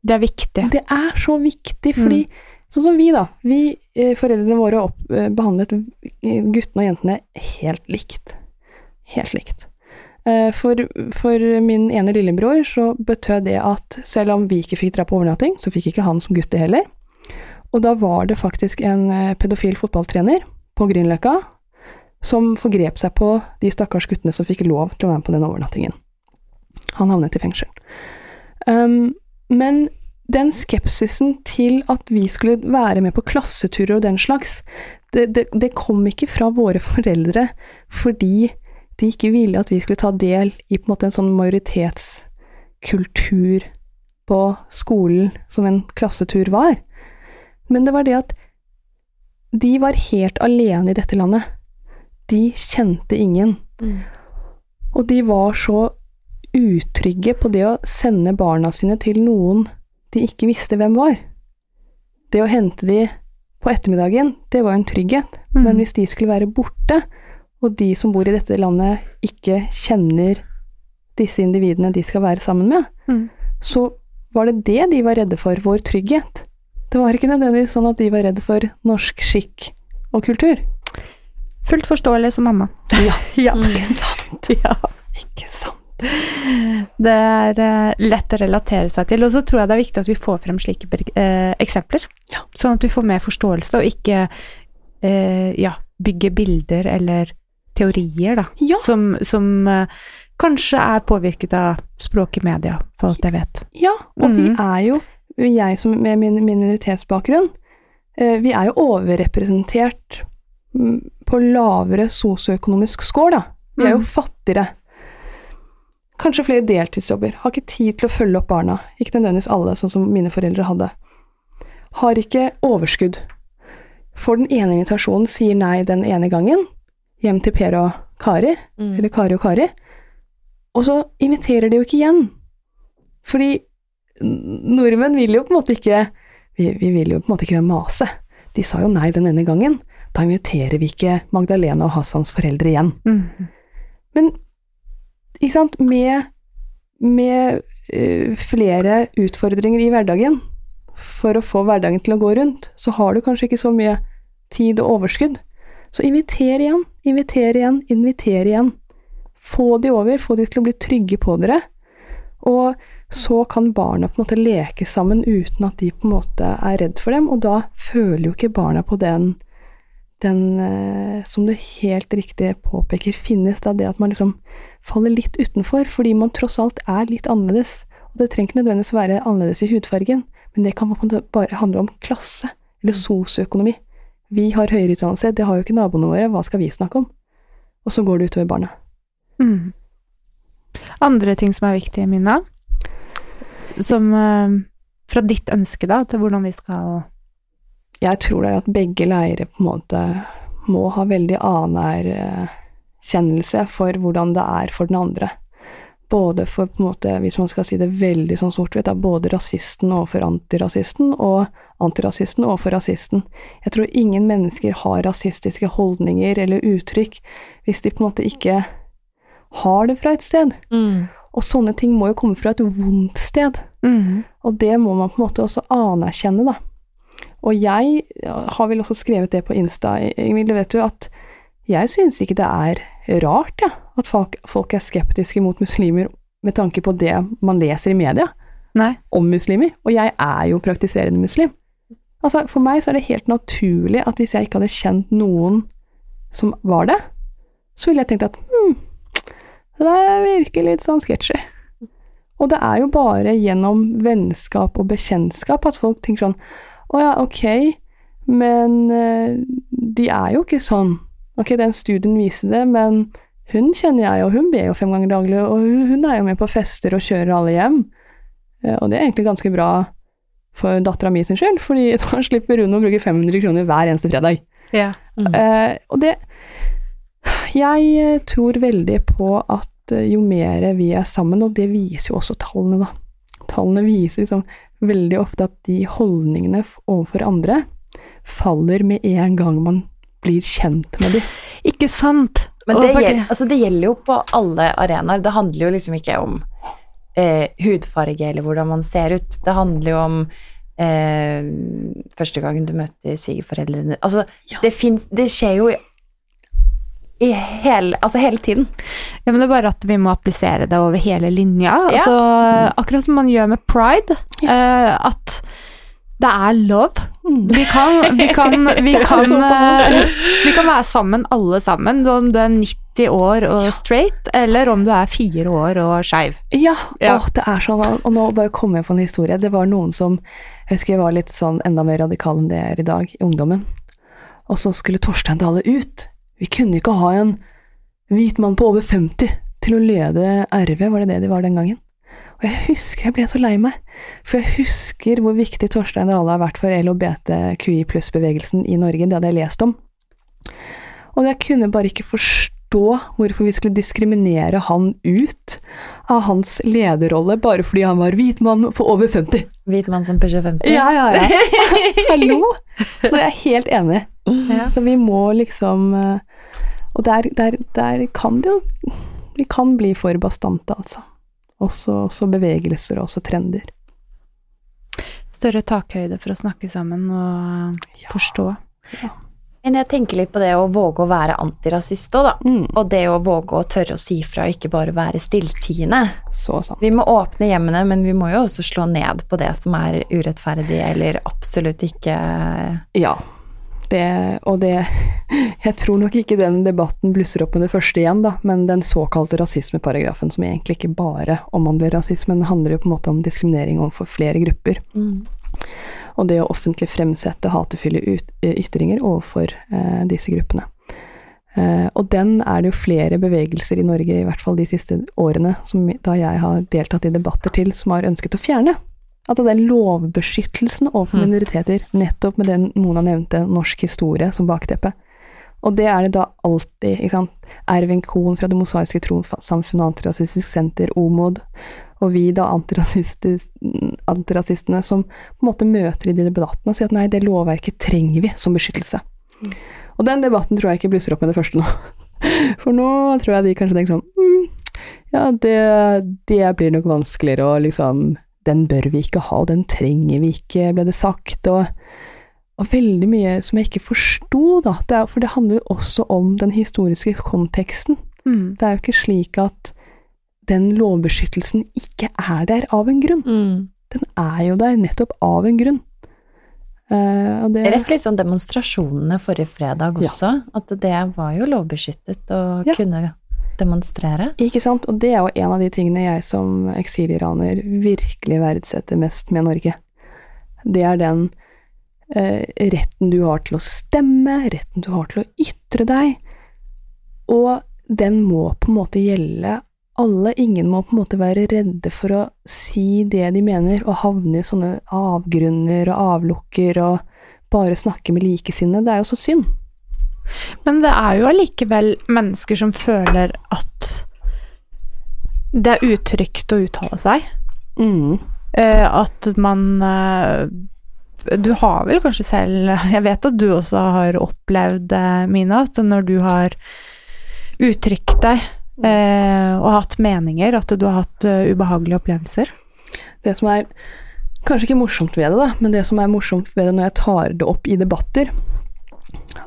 Det er viktig. Det er så viktig, fordi sånn som vi, da. Vi, eh, foreldrene våre, opp, eh, behandlet eh, guttene og jentene helt likt. Helt likt. Eh, For, for min ene lillebror så betød det at selv om vi ikke fikk dra på overnatting, så fikk ikke han som gutt det heller. Og da var det faktisk en eh, pedofil fotballtrener på Grünerløkka som forgrep seg på de stakkars guttene som fikk lov til å være med på den overnattingen. Han havnet i fengsel. Um, men den skepsisen til at vi skulle være med på klasseturer og den slags, det, det, det kom ikke fra våre foreldre fordi de ikke ville at vi skulle ta del i på en en sånn majoritetskultur på skolen som en klassetur var. Men det var det at de var helt alene i dette landet. De kjente ingen. Mm. Og de var så utrygge på det å sende barna sine til noen de ikke visste hvem var. Det å hente de på ettermiddagen, det var en trygghet. Mm. Men hvis de skulle være borte, og de som bor i dette landet ikke kjenner disse individene de skal være sammen med, Mm. så var det det de var redde for, vår trygghet. Det var ikke nødvendigvis sånn at de var redde for norsk skikk og kultur. Fullt forståelig som mamma. Ja, Ja. Mm. ikke sant? ja. Ikke sant. Det er eh, lett å relatere seg til. Og så tror jeg det er viktig at vi får frem slike eh, eksempler. Ja. Sånn at vi får mer forståelse, og ikke eh, ja, bygge bilder eller teorier, da. Ja. Som, som uh, kanskje er påvirket av språk i media, for alt jeg vet. Ja, og vi Mhm. er jo, jeg som med min, min minoritetsbakgrunn, uh, vi er jo overrepresentert mm, på lavere sosioøkonomisk score, da. Vi er jo Mhm. fattigere. Kanskje flere deltidsjobber. Har ikke tid til å følge opp barna. Ikke nødvendigvis alle, sånn som mine foreldre hadde. Har ikke overskudd. Får den ene invitasjonen, sier nei den ene gangen, hjem til Per og Kari, Mm. eller Kari og Kari, og så inviterer de jo ikke igjen. Fordi nordmenn vil jo på en måte ikke vi, vi vil jo på en måte ikke mase. De sa jo nei den ene gangen. Da inviterer vi ikke Magdalena og Hassans foreldre igjen. Mm. Men ikke sant, med, med uh, flere utfordringer i hverdagen, for å få hverdagen til å gå rundt, så har du kanskje ikke så mye tid og overskudd. Så inviter igjen, inviter igjen, inviter igjen. Få de over, få de til å bli trygge på dere. Og så kan barna på en måte leke sammen uten at de på en måte er redd for dem, og da føler jo ikke barna på den den, eh, som du helt riktig påpeker, finnes da det at man liksom faller litt utenfor, fordi man tross alt er litt annerledes. Og det trenger ikke nødvendigvis være annerledes i hudfargen, men det kan på en måte bare handle om klasse, eller sosioøkonomi. Vi har høyere utdannelse, det har jo ikke naboene våre, hva skal vi snakke om? Og så går det utover barna. Mm. Andre ting som er viktige, Minna, som eh, fra ditt ønske da, til hvordan vi skal Jeg tror det er at begge leire på en måte må ha veldig anerkjennelse for hvordan det er for den andre. Både for, på en måte, hvis man skal si det veldig sånn sort-hvitt, både rasisten overfor antirasisten, og antirasisten overfor rasisten. Jeg tror ingen mennesker har rasistiske holdninger eller uttrykk hvis de på en måte ikke har det fra et sted. Mm. Og sånne ting må jo komme fra et vondt sted. mm. Og det må man på en måte også anerkjenne, da. Og jeg har vel også skrevet det på Insta, Ingvild, vet du, at jeg synes ikke det er rart, ja, at folk, folk er skeptiske mot muslimer med tanke på det man leser i media Nei. om muslimer. Og jeg er jo praktiserende muslim. Altså, for meg så er det helt naturlig at hvis jeg ikke hadde kjent noen som var det, så ville jeg tenkt at hm, det virker litt sånn sketsjy. Og det er jo bare gjennom vennskap og bekjentskap at folk tenker sånn Å ja, ok, men eh, de er jo ikke sånn. Ok, den studien viser det, men hun kjenner jeg, og hun ber jo fem ganger daglig, og hun, er jo med på fester og kjører alle hjem. Eh, Og det er egentlig ganske bra for dattera mi sin skyld, fordi da slipper hun å bruke 500 kroner hver eneste fredag. Ja. Mm. Eh, og det Jeg eh, tror veldig på at jo mer vi er sammen, og det viser jo også tallene, da. Tallene viser liksom veldig ofte at de holdningene overfor andre faller med en gang man blir kjent med dem. Ikke sant? Men det gjelder, altså det gjelder jo på alle arenaer. Det handler jo liksom ikke om eh, hudfarge eller hvordan man ser ut. Det handler jo om eh, første gangen du møter svigerforeldrene Altså, Ja. det fins Det skjer jo i, i hele, altså hele tiden. Ja, men det er bare at vi må applisere det over hele linja. Ja. Altså, akkurat som man gjør med pride. eh, at det er lov. Vi kan, vi kan, vi kan, så eh, vi kan være sammen alle sammen, om du er 90 år og straight, eller om du er fire år og skeiv. Ja, Ja. Åh, det er sånn. Og nå bare kom jeg på en historie. Det var noen som jeg husker jeg var litt sånn enda mer radikal enn det jeg er i dag, i ungdommen. Og så skulle Torstein Dale ut. Vi kunne ikke ha en hvit mann på over 50 til å lede RV, var det det de var den gangen? Og jeg husker jeg ble så lei meg, for jeg husker hvor viktig Torstein Dale har vært for LHBTQI pluss-bevegelsen i Norge, det hadde jeg lest om. Og jeg kunne bare ikke forstå hvorfor vi skulle diskriminere han ut av hans lederrolle bare fordi han var hvit mann på over 50. Hvit mann som pusher 50? Ja, ja, ja. Hallo! Så jeg er helt enig. Ja. Så vi må liksom eh, Og der, der, der kan det jo Vi kan bli for bastante, altså. Også, også bevegelser og også trender. Større takhøyde for å snakke sammen og Ja. forstå. Men jeg tenker litt på det å våge å være antirasist òg, da. Mm, Og det å våge å tørre å si fra, ikke bare være stilltiende. så sant. Vi må åpne hjemmene, men vi må jo også slå ned på det som er urettferdig eller absolutt ikke Ja. Det, og det Jeg tror nok ikke den debatten blusser opp med det første igjen, da, men den såkalte rasismeparagrafen, som egentlig ikke bare omhandler rasisme, men handler jo på en måte om diskriminering overfor flere grupper. Og det å offentlig fremsette hatefulle eh, ytringer overfor eh, disse gruppene. Eh, og den er det jo flere bevegelser i Norge, i hvert fall de siste årene, som da jeg har deltatt i debatter til, som har ønsket å fjerne. At er lovbeskyttelsen overfor Mm. minoriteter, nettopp med den Mona nevnte, norsk historie som bakteppe. Og det er det da alltid, ikke sant. Ervin Kohn fra Det mosaiske tronsamfunnet Antirasistisk Senter, OMOD, og vi da antirasistene som på en måte møter i de debattene og sier at nei, det lovverket trenger vi som beskyttelse. Og den debatten tror jeg ikke blusser opp med det første nå. For nå tror jeg de kanskje tenker sånn mm, Ja, det, det blir nok vanskeligere, å liksom Den bør vi ikke ha, og den trenger vi ikke, ble det sagt. Og, og veldig mye som jeg ikke forsto, da. Det er, for det handler jo også om den historiske konteksten. Mm. Det er jo ikke slik at den lovbeskyttelsen ikke er der av en grunn. Den er jo der nettopp av en grunn. Uh, og det, Ref litt sånn demonstrasjonene forrige fredag Ja. også, at det var jo lovbeskyttet å Ja. kunne demonstrere. Ikke sant? Og det er jo en av de tingene jeg som eksiliraner virkelig verdsetter mest med Norge. Det er den eh, retten du har til å stemme, retten du har til å ytre deg, og den må på en måte gjelde alle. Ingen må på en måte være redde for å si det de mener, og havne i sånne avgrunner og avlukker og bare snakke med likesinnede. Det er jo så synd. Men det er jo allikevel mennesker som føler at det er utrygt å uttale seg. Mm. Eh, at man eh, Du har vel kanskje selv Jeg vet at du også har opplevd, eh, Mina, at når du har uttrykt deg eh, og hatt meninger, at du har hatt eh, ubehagelige opplevelser. Det som er kanskje ikke morsomt ved det, da, men det som er morsomt ved det når jeg tar det opp i debatter,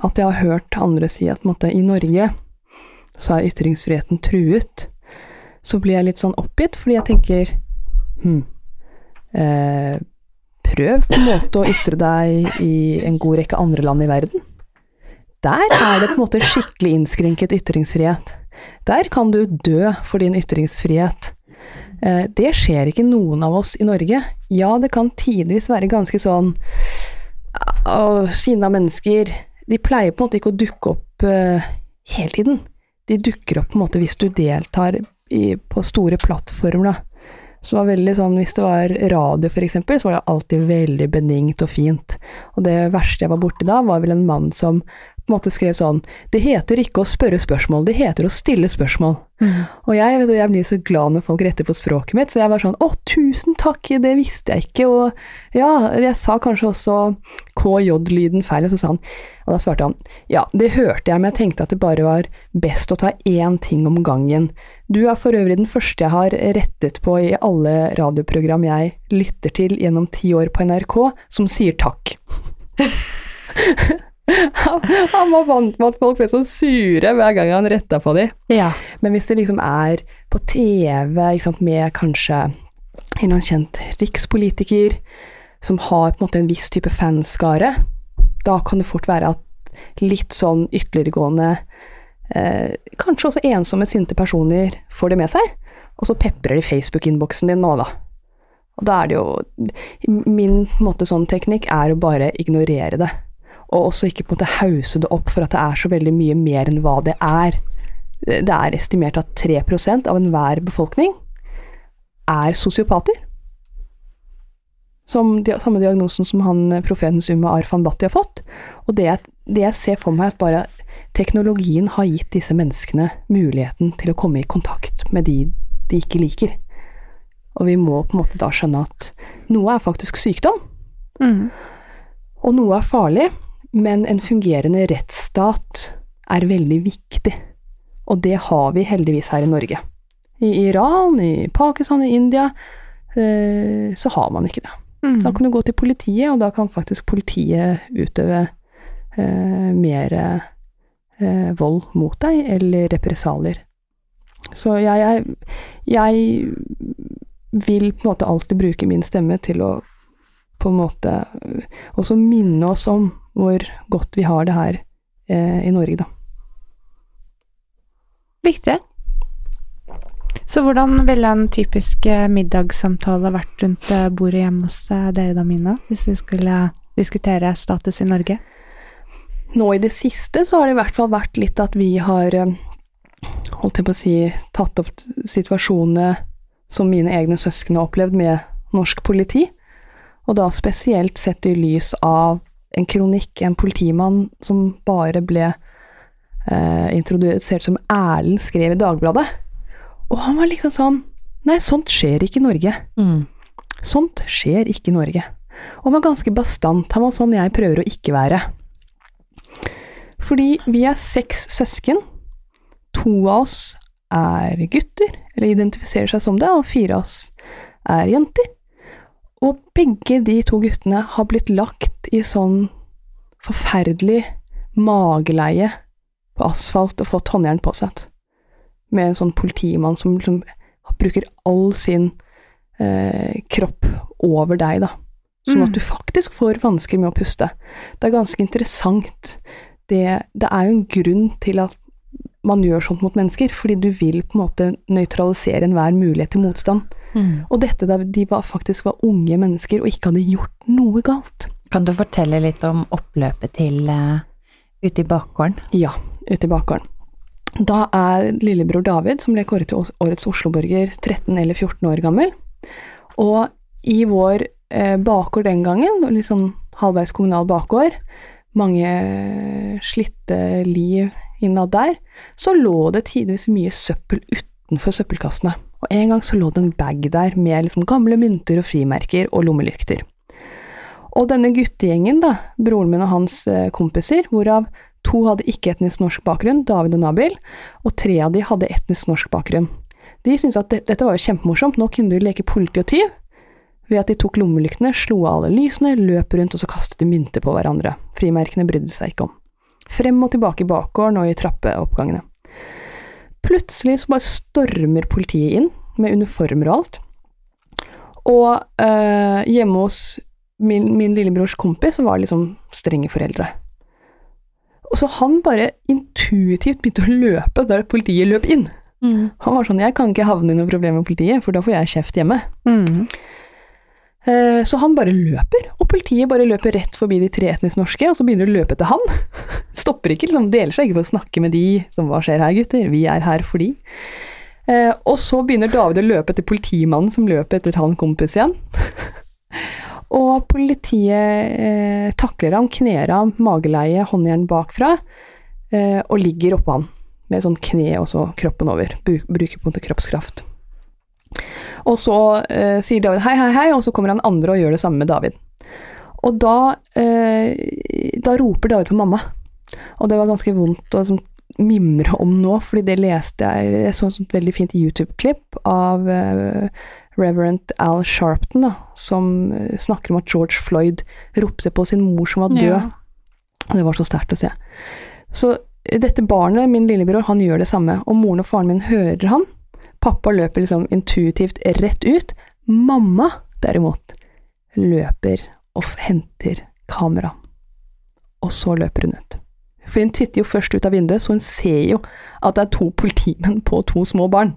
at jeg har hørt andre si at måte, i Norge så er ytringsfriheten truet, så blir jeg litt sånn oppgitt, fordi jeg tenker hm, eh, prøv på en måte å ytre deg i en god rekke andre land i verden. Der er det på en måte skikkelig innskrenket ytringsfrihet. Der kan du dø for din ytringsfrihet. Eh, Det skjer ikke noen av oss i Norge. Ja, det kan tidvis være ganske sånn sinna mennesker De pleier på en måte ikke å dukke opp uh, hele tiden. De dukker opp på en måte hvis du deltar i, på store plattformer, da. Så det var veldig sånn, Hvis det var radio, eksempel, så var det alltid veldig benignt og fint. Og det verste jeg var borti da, var vel en mann som måte skrev sånn Det heter ikke å spørre spørsmål, det heter å stille spørsmål. Og jeg, vet du, jeg blir så glad når folk retter på språket mitt, så jeg var sånn Å, tusen takk, det visste jeg ikke. Og ja, jeg sa kanskje også KJ-lyden feil, og så sa han Og da svarte han Ja, det hørte jeg, men jeg tenkte at det bare var best å ta én ting om gangen. Du er for øvrig den første jeg har rettet på i alle radioprogram jeg lytter til gjennom ti år på NRK, som sier takk. han, han var vant med at folk ble så sure hver gang han retta på dem. Ja. Men hvis det liksom er på TV sant, med kanskje en kjent rikspolitiker som har på en måte en viss type fanskare, da kan det fort være at litt sånn ytterliggående eh, Kanskje også ensomme, sinte personer får det med seg, og så peprer de Facebook-innboksen din nå, da. Og da er det jo Min måte, sånn teknikk er å bare ignorere det. Og også ikke på en måte hause det opp for at det er så veldig mye mer enn hva det er. Det er estimert at 3% av enhver befolkning er sosiopater. Som de, samme diagnosen som han profeten profetens Arfan Bhatti har fått. Og det, det jeg ser for meg, er at bare teknologien har gitt disse menneskene muligheten til å komme i kontakt med de de ikke liker. Og vi må på en måte da skjønne at noe er faktisk sykdom, Mm. og noe er farlig, men en fungerende rettsstat er veldig viktig. Og det har vi heldigvis her i Norge. I Iran, i Pakistan, i India, eh, så har man ikke det. Mm. Da kan du gå til politiet, og da kan faktisk politiet utøve eh, mer eh, vold mot deg, eller represalier. Så jeg, jeg, jeg vil på en måte alltid bruke min stemme til å på en måte øh, også minne oss om hvor godt vi har det her eh, i Norge, da. Viktig. Så hvordan ville en typisk eh, middagssamtale vært rundt eh, bordet hjemme hos eh, dere da, Mina? Hvis vi skulle diskutere status i Norge? Nå i det siste så har det i hvert fall vært litt at vi har holdt jeg på å si, tatt opp situasjonene som mine egne søsken har opplevd med norsk politi, og da spesielt sett i lys av en kronikk, en politimann som bare ble eh, introdusert som Erlend skrev i Dagbladet. Og han var liksom sånn Nei, sånt skjer ikke i Norge. Mm. Sånt skjer ikke i Norge. Og han var ganske bastant. Han var sånn jeg prøver å ikke være. Fordi vi er seks søsken. To av oss er gutter, eller identifiserer seg som det, og fire av oss er jenter. Og begge de to guttene har blitt lagt i sånn forferdelig mageleie på asfalt og fått håndjern påsatt. Med en sånn politimann som liksom bruker all sin eh, kropp over deg, da. Sånn at Mm. du faktisk får vansker med å puste. Det er ganske interessant. Det, det er jo en grunn til at man gjør sånt mot mennesker, fordi du vil på en måte nøytralisere enhver mulighet til motstand. Mm. Og dette da de var, faktisk var unge mennesker og ikke hadde gjort noe galt. Kan du fortelle litt om oppløpet til uh, ute i bakgården? Ja, ute i bakgården. Da er lillebror David, som ble kåret til årets Oslo-borger, 13 eller 14 år gammel. Og i vår eh, bakgård den gangen, litt sånn halvveis kommunal bakgård, mange eh, slitte liv innad der, så lå det tidvis mye søppel utenfor søppelkassene. Og en gang så lå det en bag der med liksom gamle mynter og frimerker og lommelykter. Og denne guttegjengen, da, broren min og hans eh, kompiser, hvorav to hadde ikke-etnisk norsk bakgrunn, David og Nabil, og tre av de hadde etnisk norsk bakgrunn. De syntes at det, dette var jo kjempemorsomt, nå kunne de leke politi og tyv, ved at de tok lommelyktene, slo av alle lysene, løp rundt og så kastet de mynter på hverandre. Frimerkene brydde seg ikke om. Frem og tilbake i bakgården og i trappeoppgangene. Plutselig så bare stormer politiet inn, med uniformer og alt. Og øh, hjemme hos min, min lillebrors kompis så var det liksom strenge foreldre. Og så han bare intuitivt begynte å løpe der politiet løp inn. Han var sånn, jeg kan ikke havne i noe problem med politiet, for da får jeg kjeft hjemme. Mm. Eh, Så han bare løper, og politiet bare løper rett forbi de tre etnisk norske, og så begynner de å løpe etter han. Stopper ikke, liksom, deler seg ikke for å snakke med de som hva skjer her, gutter, vi er her for de. Eh, Og så begynner David å løpe etter politimannen som løper etter han kompis igjen. og politiet eh, takler ham, kner ham, mageleie, håndjern bakfra, eh, og ligger oppå han med sånn kne og så kroppen over. Bruker på en måte kroppskraft. Og så eh, sier David hei, hei, hei, og så kommer han andre og gjør det samme med David. Og da, eh, da roper David på mamma. Og det var ganske vondt å sånn, mimre om nå, fordi det leste jeg Jeg så et veldig fint YouTube-klipp av eh, Reverend Al Sharpton, da, som eh, snakker om at George Floyd ropte på sin mor som var død. Ja. Det var så sterkt å se. Så dette barnet, min lillebror, han gjør det samme, og moren og faren min hører han. Pappa løper liksom intuitivt rett ut. Mamma, derimot, løper og henter kamera. Og så løper hun ut. For hun titter jo først ut av vinduet, så hun ser jo at det er to politimenn på to små barn.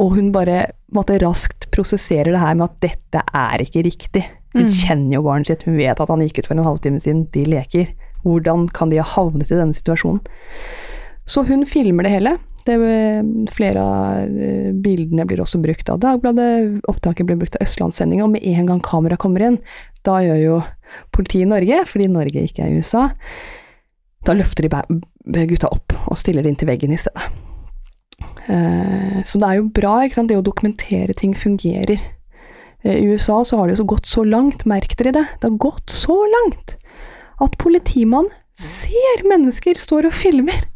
Og hun bare måtte raskt prosesserer det her med at dette er ikke riktig. Hun Mm. kjenner jo barnet sitt, hun vet at han gikk ut for en halvtime siden, de leker. Hvordan kan de ha havnet i denne situasjonen? Så hun filmer det hele. Det, flere av eh, bildene blir også brukt av Dagbladet, opptaket blir brukt av Østlandssendinga, og med en gang kamera kommer inn, da gjør jo politiet i Norge, fordi Norge ikke er USA, da løfter de gutta opp og stiller det inn til veggen i stedet. Eh, så det er jo bra, ikke sant, det å dokumentere ting fungerer. Eh, I USA så har det jo gått så langt, merk dere det, det har gått så langt at politimannen ser mennesker står og filmer.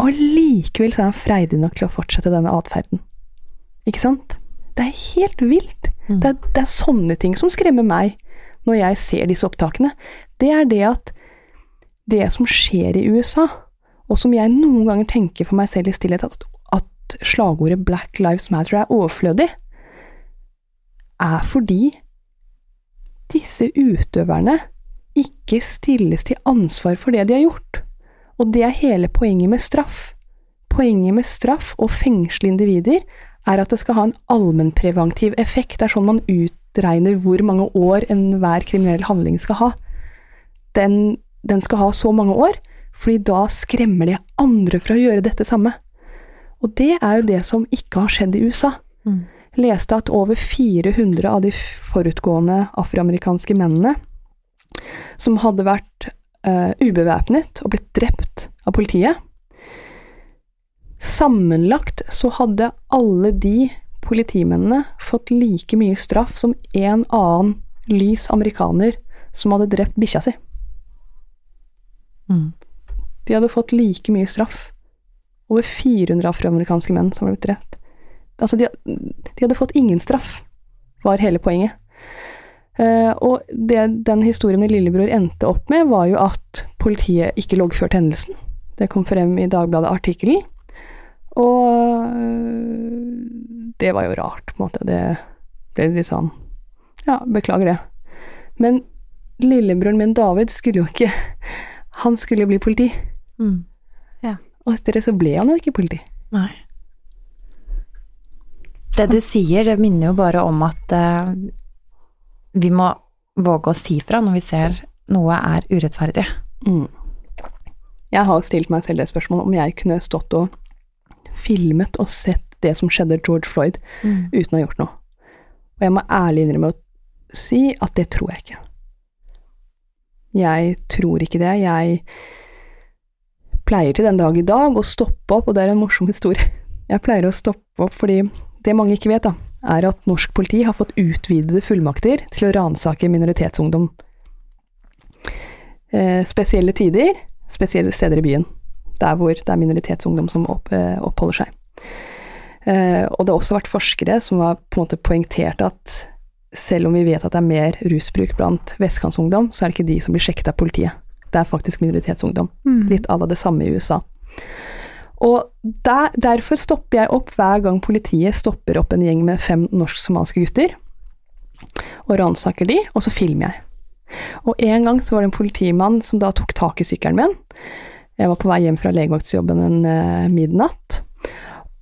Og likevel så er han freidig nok til å fortsette denne atferden. Ikke sant? Det er helt vilt. Mm. Det, er, det, er, sånne ting som skremmer meg når jeg ser disse opptakene. Det er det at det som skjer i USA, og som jeg noen ganger tenker for meg selv i stillhet, at, at slagordet Black Lives Matter er overflødig, er fordi disse utøverne ikke stilles til ansvar for det de har gjort. Og det er hele poenget med straff. Poenget med straff og fengsle individer er at det skal ha en allmennpreventiv effekt. Det er sånn man utregner hvor mange år enhver kriminell handling skal ha. Den, den skal ha så mange år, fordi da skremmer de andre fra å gjøre dette samme. Og det er jo det som ikke har skjedd i USA. Mm. Leste at over 400 av de forutgående afroamerikanske mennene som hadde vært uh, ubevæpnet og blitt drept av politiet. Sammenlagt så hadde alle de politimennene fått like mye straff som en annen lys amerikaner som hadde drept bikkja si. Mm. De hadde fått like mye straff. Over 400 afroamerikanske menn som hadde blitt drept. Altså, de, de, hadde fått ingen straff, var hele poenget. Uh, og det den historien min lillebror endte opp med, var jo at politiet ikke loggførte hendelsen. Det kom frem i Dagbladet-artikkelen. Og uh, det var jo rart, på en måte. Det ble litt sånn Ja, beklager det. Men lillebroren min David skulle jo ikke Han skulle bli politi. Mm. Ja. Og etter det så ble han jo ikke politi. Nei. Det du sier, det minner jo bare om at uh, vi må våge å si fra når vi ser noe er urettferdig. Mm. Jeg har stilt meg selv det spørsmålet om jeg kunne stått og filmet og sett det som skjedde George Floyd, mm. uten å ha gjort noe. Og jeg må ærlig innrømme å si at det tror jeg ikke. Jeg tror ikke det. Jeg pleier til den dag i dag å stoppe opp, og det er en morsom historie. Jeg pleier å stoppe opp fordi det mange ikke vet, da, er at norsk politi har fått utvidede fullmakter til å ransake minoritetsungdom. Eh, spesielle tider, spesielle steder i byen, der hvor det er minoritetsungdom som opp, eh, oppholder seg. Eh, og det har også vært forskere som har på en måte poengtert at selv om vi vet at det er mer rusbruk blant vestkantsungdom, så er det ikke de som blir sjekket av politiet. Det er faktisk minoritetsungdom. Mm. Litt à la det samme i USA. Og der, derfor stopper jeg opp hver gang politiet stopper opp en gjeng med fem norsk-somaliske gutter, og ransaker de, og så filmer jeg. Og en gang så var det en politimann som da tok tak i sykkelen min. Jeg var på vei hjem fra legevaktsjobben en uh, midnatt.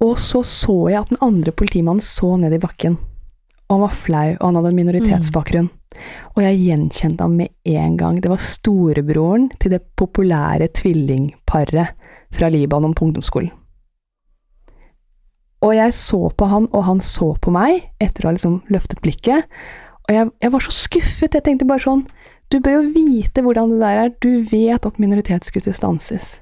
Og så så jeg at den andre politimannen så ned i bakken. Og han var flau, og han hadde en minoritetsbakgrunn. Mm. Og jeg gjenkjente ham med en gang. Det var storebroren til det populære tvillingparet fra Libanon på ungdomsskolen. Og jeg så på han, og han så på meg, etter å ha liksom løftet blikket. Og jeg, jeg, var så skuffet. Jeg tenkte bare sånn Du bør jo vite hvordan det der er. Du vet at minoritetsgutter stanses.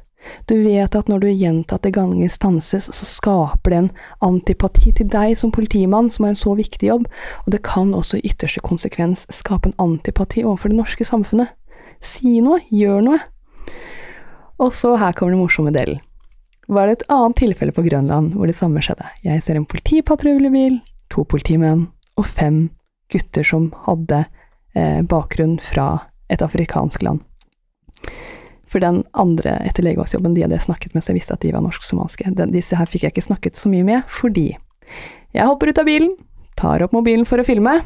Du vet at når du gjentatte ganger stanses, så skaper det en antipati til deg som politimann, som har en så viktig jobb, og det kan også i ytterste konsekvens skape en antipati overfor det norske samfunnet. Si noe, gjør noe. Og så her kommer den morsomme delen. Var det et annet tilfelle på Grønland hvor det samme skjedde. Jeg ser en politipatruljebil, to politimenn og fem gutter som hadde eh, bakgrunn fra et afrikansk land. For den andre etter legevaktsjobben, de hadde jeg snakket med, så jeg visste at de var norsk-somaliske. Disse her fikk jeg ikke snakket så mye med, fordi jeg hopper ut av bilen, tar opp mobilen for å filme,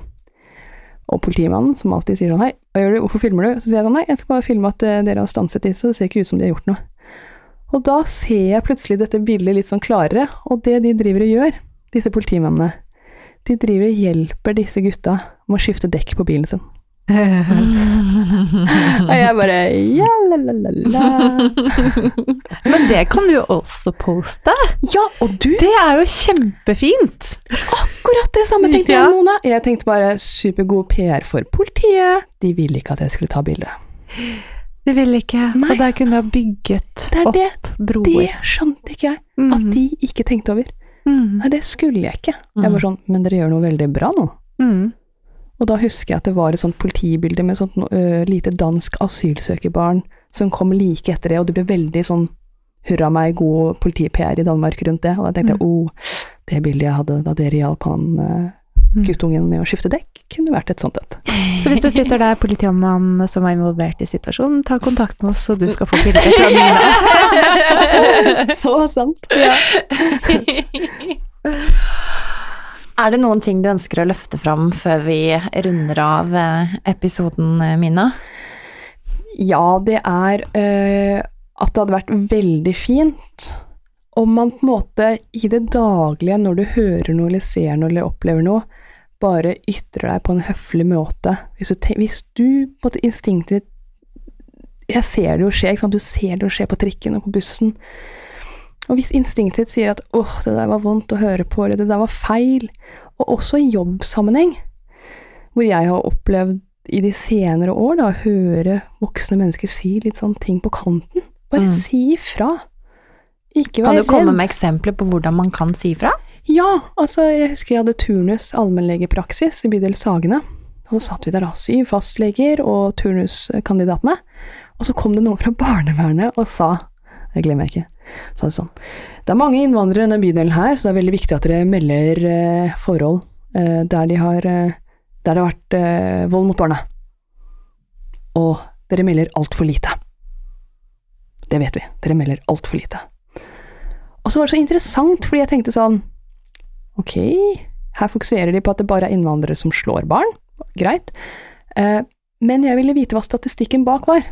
og politimannen, som alltid sier sånn hei, hva gjør du, hvorfor filmer du? Så sier jeg sånn nei, jeg skal bare filme at uh, dere har stanset disse, det ser ikke ut som de har gjort noe. Og da ser jeg plutselig dette bildet litt sånn klarere, og det de driver og gjør, disse politimennene, de driver og hjelper disse gutta med å skifte dekk på bilen sin. Og jeg bare ja, la, la, la, la. Men det kan du jo også poste. Ja, og du Det er jo kjempefint. Akkurat det samme tenkte jeg, Mona. Jeg tenkte bare supergod PR for politiet. De ville ikke at jeg skulle ta bilde. De ville ikke. Nei. Og der kunne du ha bygget Det opp det. broer. Det skjønte ikke jeg. At Mhm. de ikke tenkte over. Mm. Nei, det skulle jeg ikke. Jeg Mhm. var sånn, men dere gjør noe veldig bra nå. Mm. Og da husker jeg at det var et sånt politibilde med sånt uh, lite dansk asylsøkerbarn som kom like etter det, og det ble veldig sånn hurra meg, god politi-PR i Danmark rundt det. Og da tenkte jeg, oh, det bildet jeg hadde da dere hjalp han Mm. guttungen med å skifte dekk, kunne vært et sånt et. Så hvis du sitter der, politimannen som er involvert i situasjonen, ta kontakt med oss, så du skal få bilde fra Nina. Så sant. Er det noen ting du ønsker å løfte fram før vi runder av eh, episoden, eh, Mina? Ja, det er øh, at det hadde vært veldig fint om man på en måte i det daglige, når du hører noe eller ser noe eller opplever noe, bare ytrer deg på en høflig måte. Hvis du, hvis du på en måte instinktet Jeg ser det jo skje, ikke sant? du ser det jo skje på trikken og på bussen. Og hvis instinktet sier at 'åh, det der var vondt å høre på', eller 'det der var feil', og også i jobbsammenheng, hvor jeg har opplevd i de senere år da, høre voksne mennesker si litt sånn ting på kanten. Bare Mm. si ifra. Ikke Kan du komme redd. med eksempler på hvordan man kan si fra? Ja, altså jeg husker jeg hadde turnus allmennlegepraksis i bydel Sagene. Og så satt vi der da, syv fastleger og turnuskandidatene. Og så kom det noen fra barnevernet og sa, jeg glemmer ikke, sa det sånn, det er mange innvandrere i denne bydelen her, så det er veldig viktig at dere melder eh, forhold eh, der, de har, eh, der det har vært eh, vold mot barna. Og dere melder altfor lite. Det vet vi, dere melder altfor lite. Og så var det så interessant, fordi jeg tenkte sånn, Ok, her fokuserer de på at det bare er innvandrere som slår barn. Greit. Eh, men jeg ville vite hva statistikken bak var.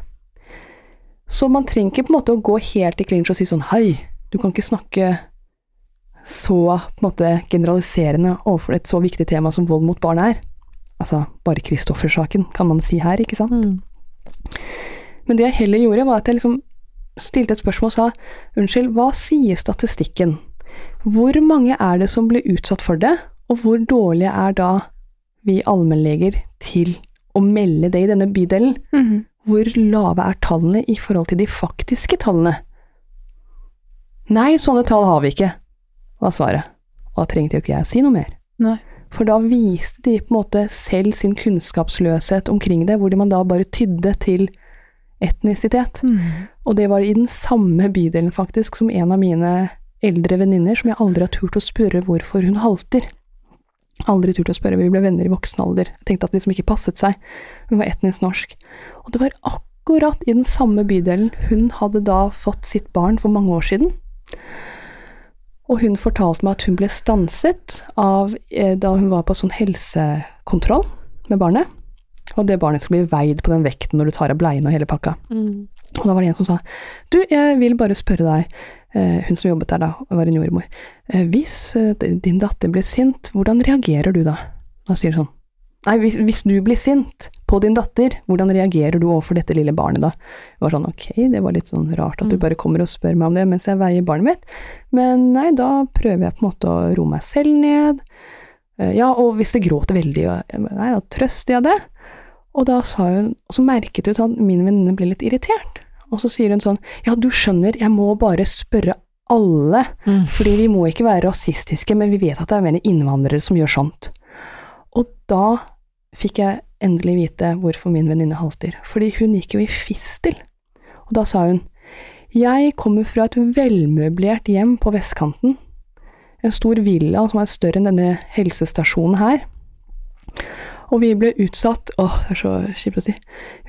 Så man trenger ikke på en måte å gå helt i clinch og si sånn hei, du kan ikke snakke så på en måte generaliserende overfor et så viktig tema som vold mot barn er. Altså, bare Kristoffer-saken kan man si her, ikke sant? Men det jeg heller gjorde, var at jeg liksom stilte et spørsmål og sa unnskyld, hva sier statistikken? Hvor mange er det som blir utsatt for det, og hvor dårlige er da vi allmennleger til å melde det i denne bydelen? Mhm. Hvor lave er tallene i forhold til de faktiske tallene? Nei, sånne tall har vi ikke, var svaret. Og da trengte jo ikke jeg å si noe mer. Nei. For da viste de på en måte selv sin kunnskapsløshet omkring det, hvor de man da bare tydde til etnisitet. Mm. Og det var i den samme bydelen, faktisk, som en av mine eldre venninner, som jeg aldri har turt å spørre hvorfor hun halter. Aldri turt å spørre, vi ble venner i voksen alder. Jeg tenkte at det liksom ikke passet seg. Hun var etnisk norsk. Og det var akkurat i den samme bydelen hun hadde da fått sitt barn for mange år siden. Og hun fortalte meg at hun ble stanset av eh, da hun var på sånn helsekontroll med barnet. Og det barnet skulle bli veid på den vekten når du tar av bleien og hele pakka. Og da var det en som sa Du, jeg vil bare spørre deg, hun som jobbet der da, var en jordmor, eh, hvis eh, din datter blir sint, hvordan reagerer du da? Da sier hun sånn Nei, hvis, hvis du blir sint på din datter, hvordan reagerer du overfor dette lille barnet da? Det var sånn ok, det var litt sånn rart at du Mm. bare kommer og spør meg om det mens jeg veier barnet mitt, men nei, da prøver jeg på en måte å roe meg selv ned. Eh, Ja, og hvis det gråter veldig, nei, da trøster jeg det. Og da sa hun, og så merket hun at min venninne ble litt irritert. Og så sier hun sånn, ja, du skjønner, jeg må bare spørre alle, Mm. fordi vi må ikke være rasistiske, men vi vet at det er mer innvandrere som gjør sånt. Og da fikk jeg endelig vite hvorfor min venninne halter, fordi hun gikk jo i fistel. Og da sa hun, jeg kommer fra et velmøblert hjem på vestkanten, en stor villa som er større enn denne helsestasjonen her. Og vi ble utsatt Åh, det er så kjipt å si.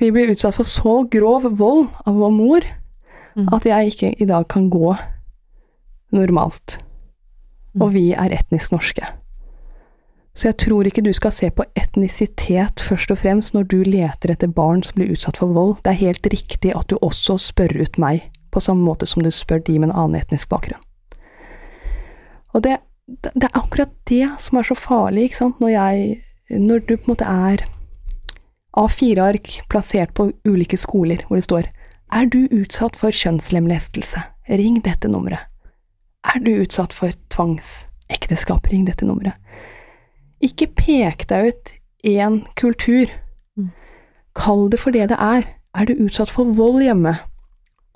Vi ble utsatt for så grov vold av vår mor Mm. at jeg ikke i dag kan gå normalt. Og vi er etnisk norske. Så jeg tror ikke du skal se på etnisitet først og fremst når du leter etter barn som blir utsatt for vold. Det er helt riktig at du også spør ut meg, på samme måte som du spør de med en annen etnisk bakgrunn. Og det, det er akkurat det som er så farlig, ikke sant, når jeg Når du på en måte er A4-ark plassert på ulike skoler, hvor det står Er du utsatt for kjønnslemlestelse? Ring dette nummeret. Er du utsatt for tvangsekteskap? Ring dette nummeret. Ikke pek deg ut én kultur. Mm. Kall det for det det er. Er du utsatt for vold hjemme?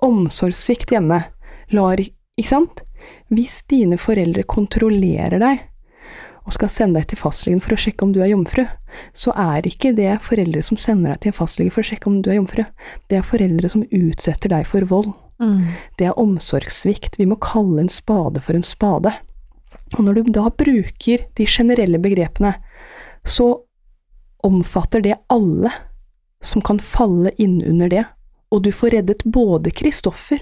Omsorgssvikt hjemme? Lar Ikke sant? Hvis dine foreldre kontrollerer deg, og skal sende deg til fastlegen for å sjekke om du er jomfru, så er ikke det foreldre som sender deg til en fastlege for å sjekke om du er jomfru. Det er foreldre som utsetter deg for vold. Mm. Det er omsorgssvikt. Vi må kalle en spade for en spade. Og når du da bruker de generelle begrepene, så omfatter det alle som kan falle innunder det, og du får reddet både Kristoffer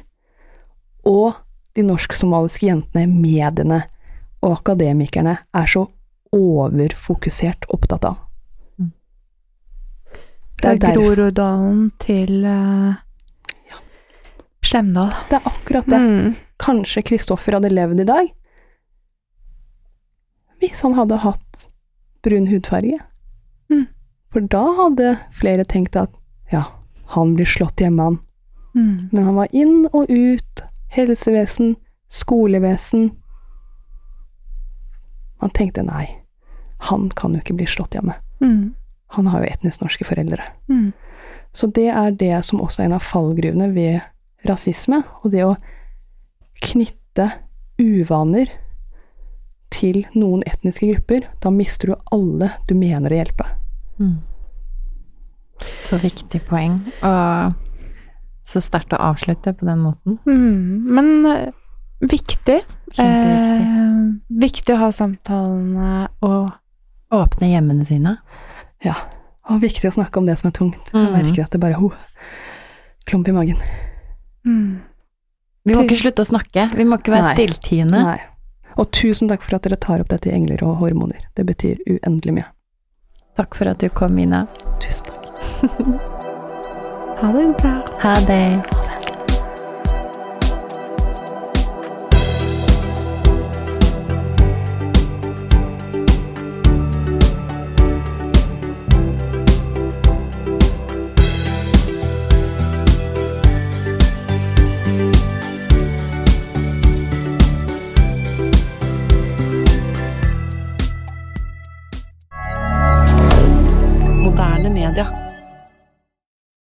og de norsk-somaliske jentene, mediene og akademikerne er så overfokusert opptatt av. Mm. Det Fra er, Groruddalen til uh, Slemdal. det er akkurat det. Mm. Kanskje Kristoffer hadde levd i dag hvis han hadde hatt brun hudfarge. Mm. For da hadde flere tenkt at ja, han blir slått hjemme, han. Mm. Men han var inn og ut, helsevesen, skolevesen. Man tenkte nei, han kan jo ikke bli slått hjemme. Mm. Han har jo etnisk norske foreldre. Mm. Så det er det som også er en av fallgruvene ved rasisme, og det å knytte uvaner til noen etniske grupper, da mister du alle du mener å hjelpe. Mm. Så viktig poeng. Og så sterkt å avslutte på den måten. Mm. Men eh, viktig. Eh, viktig å ha samtalene og Åpne hjemmene sine. Ja, og viktig å snakke om det som er tungt. Jeg Mhm. merker at det bare ho, klump i magen. mm. Vi må ikke slutte å snakke. Vi må ikke være Nei. stilltiende. Nei. Og tusen takk for at dere tar opp dette i Engler og hormoner. Det betyr uendelig mye. Takk for at du kom, Mina. Tusen takk. Ha det bra. Ha det. Spider.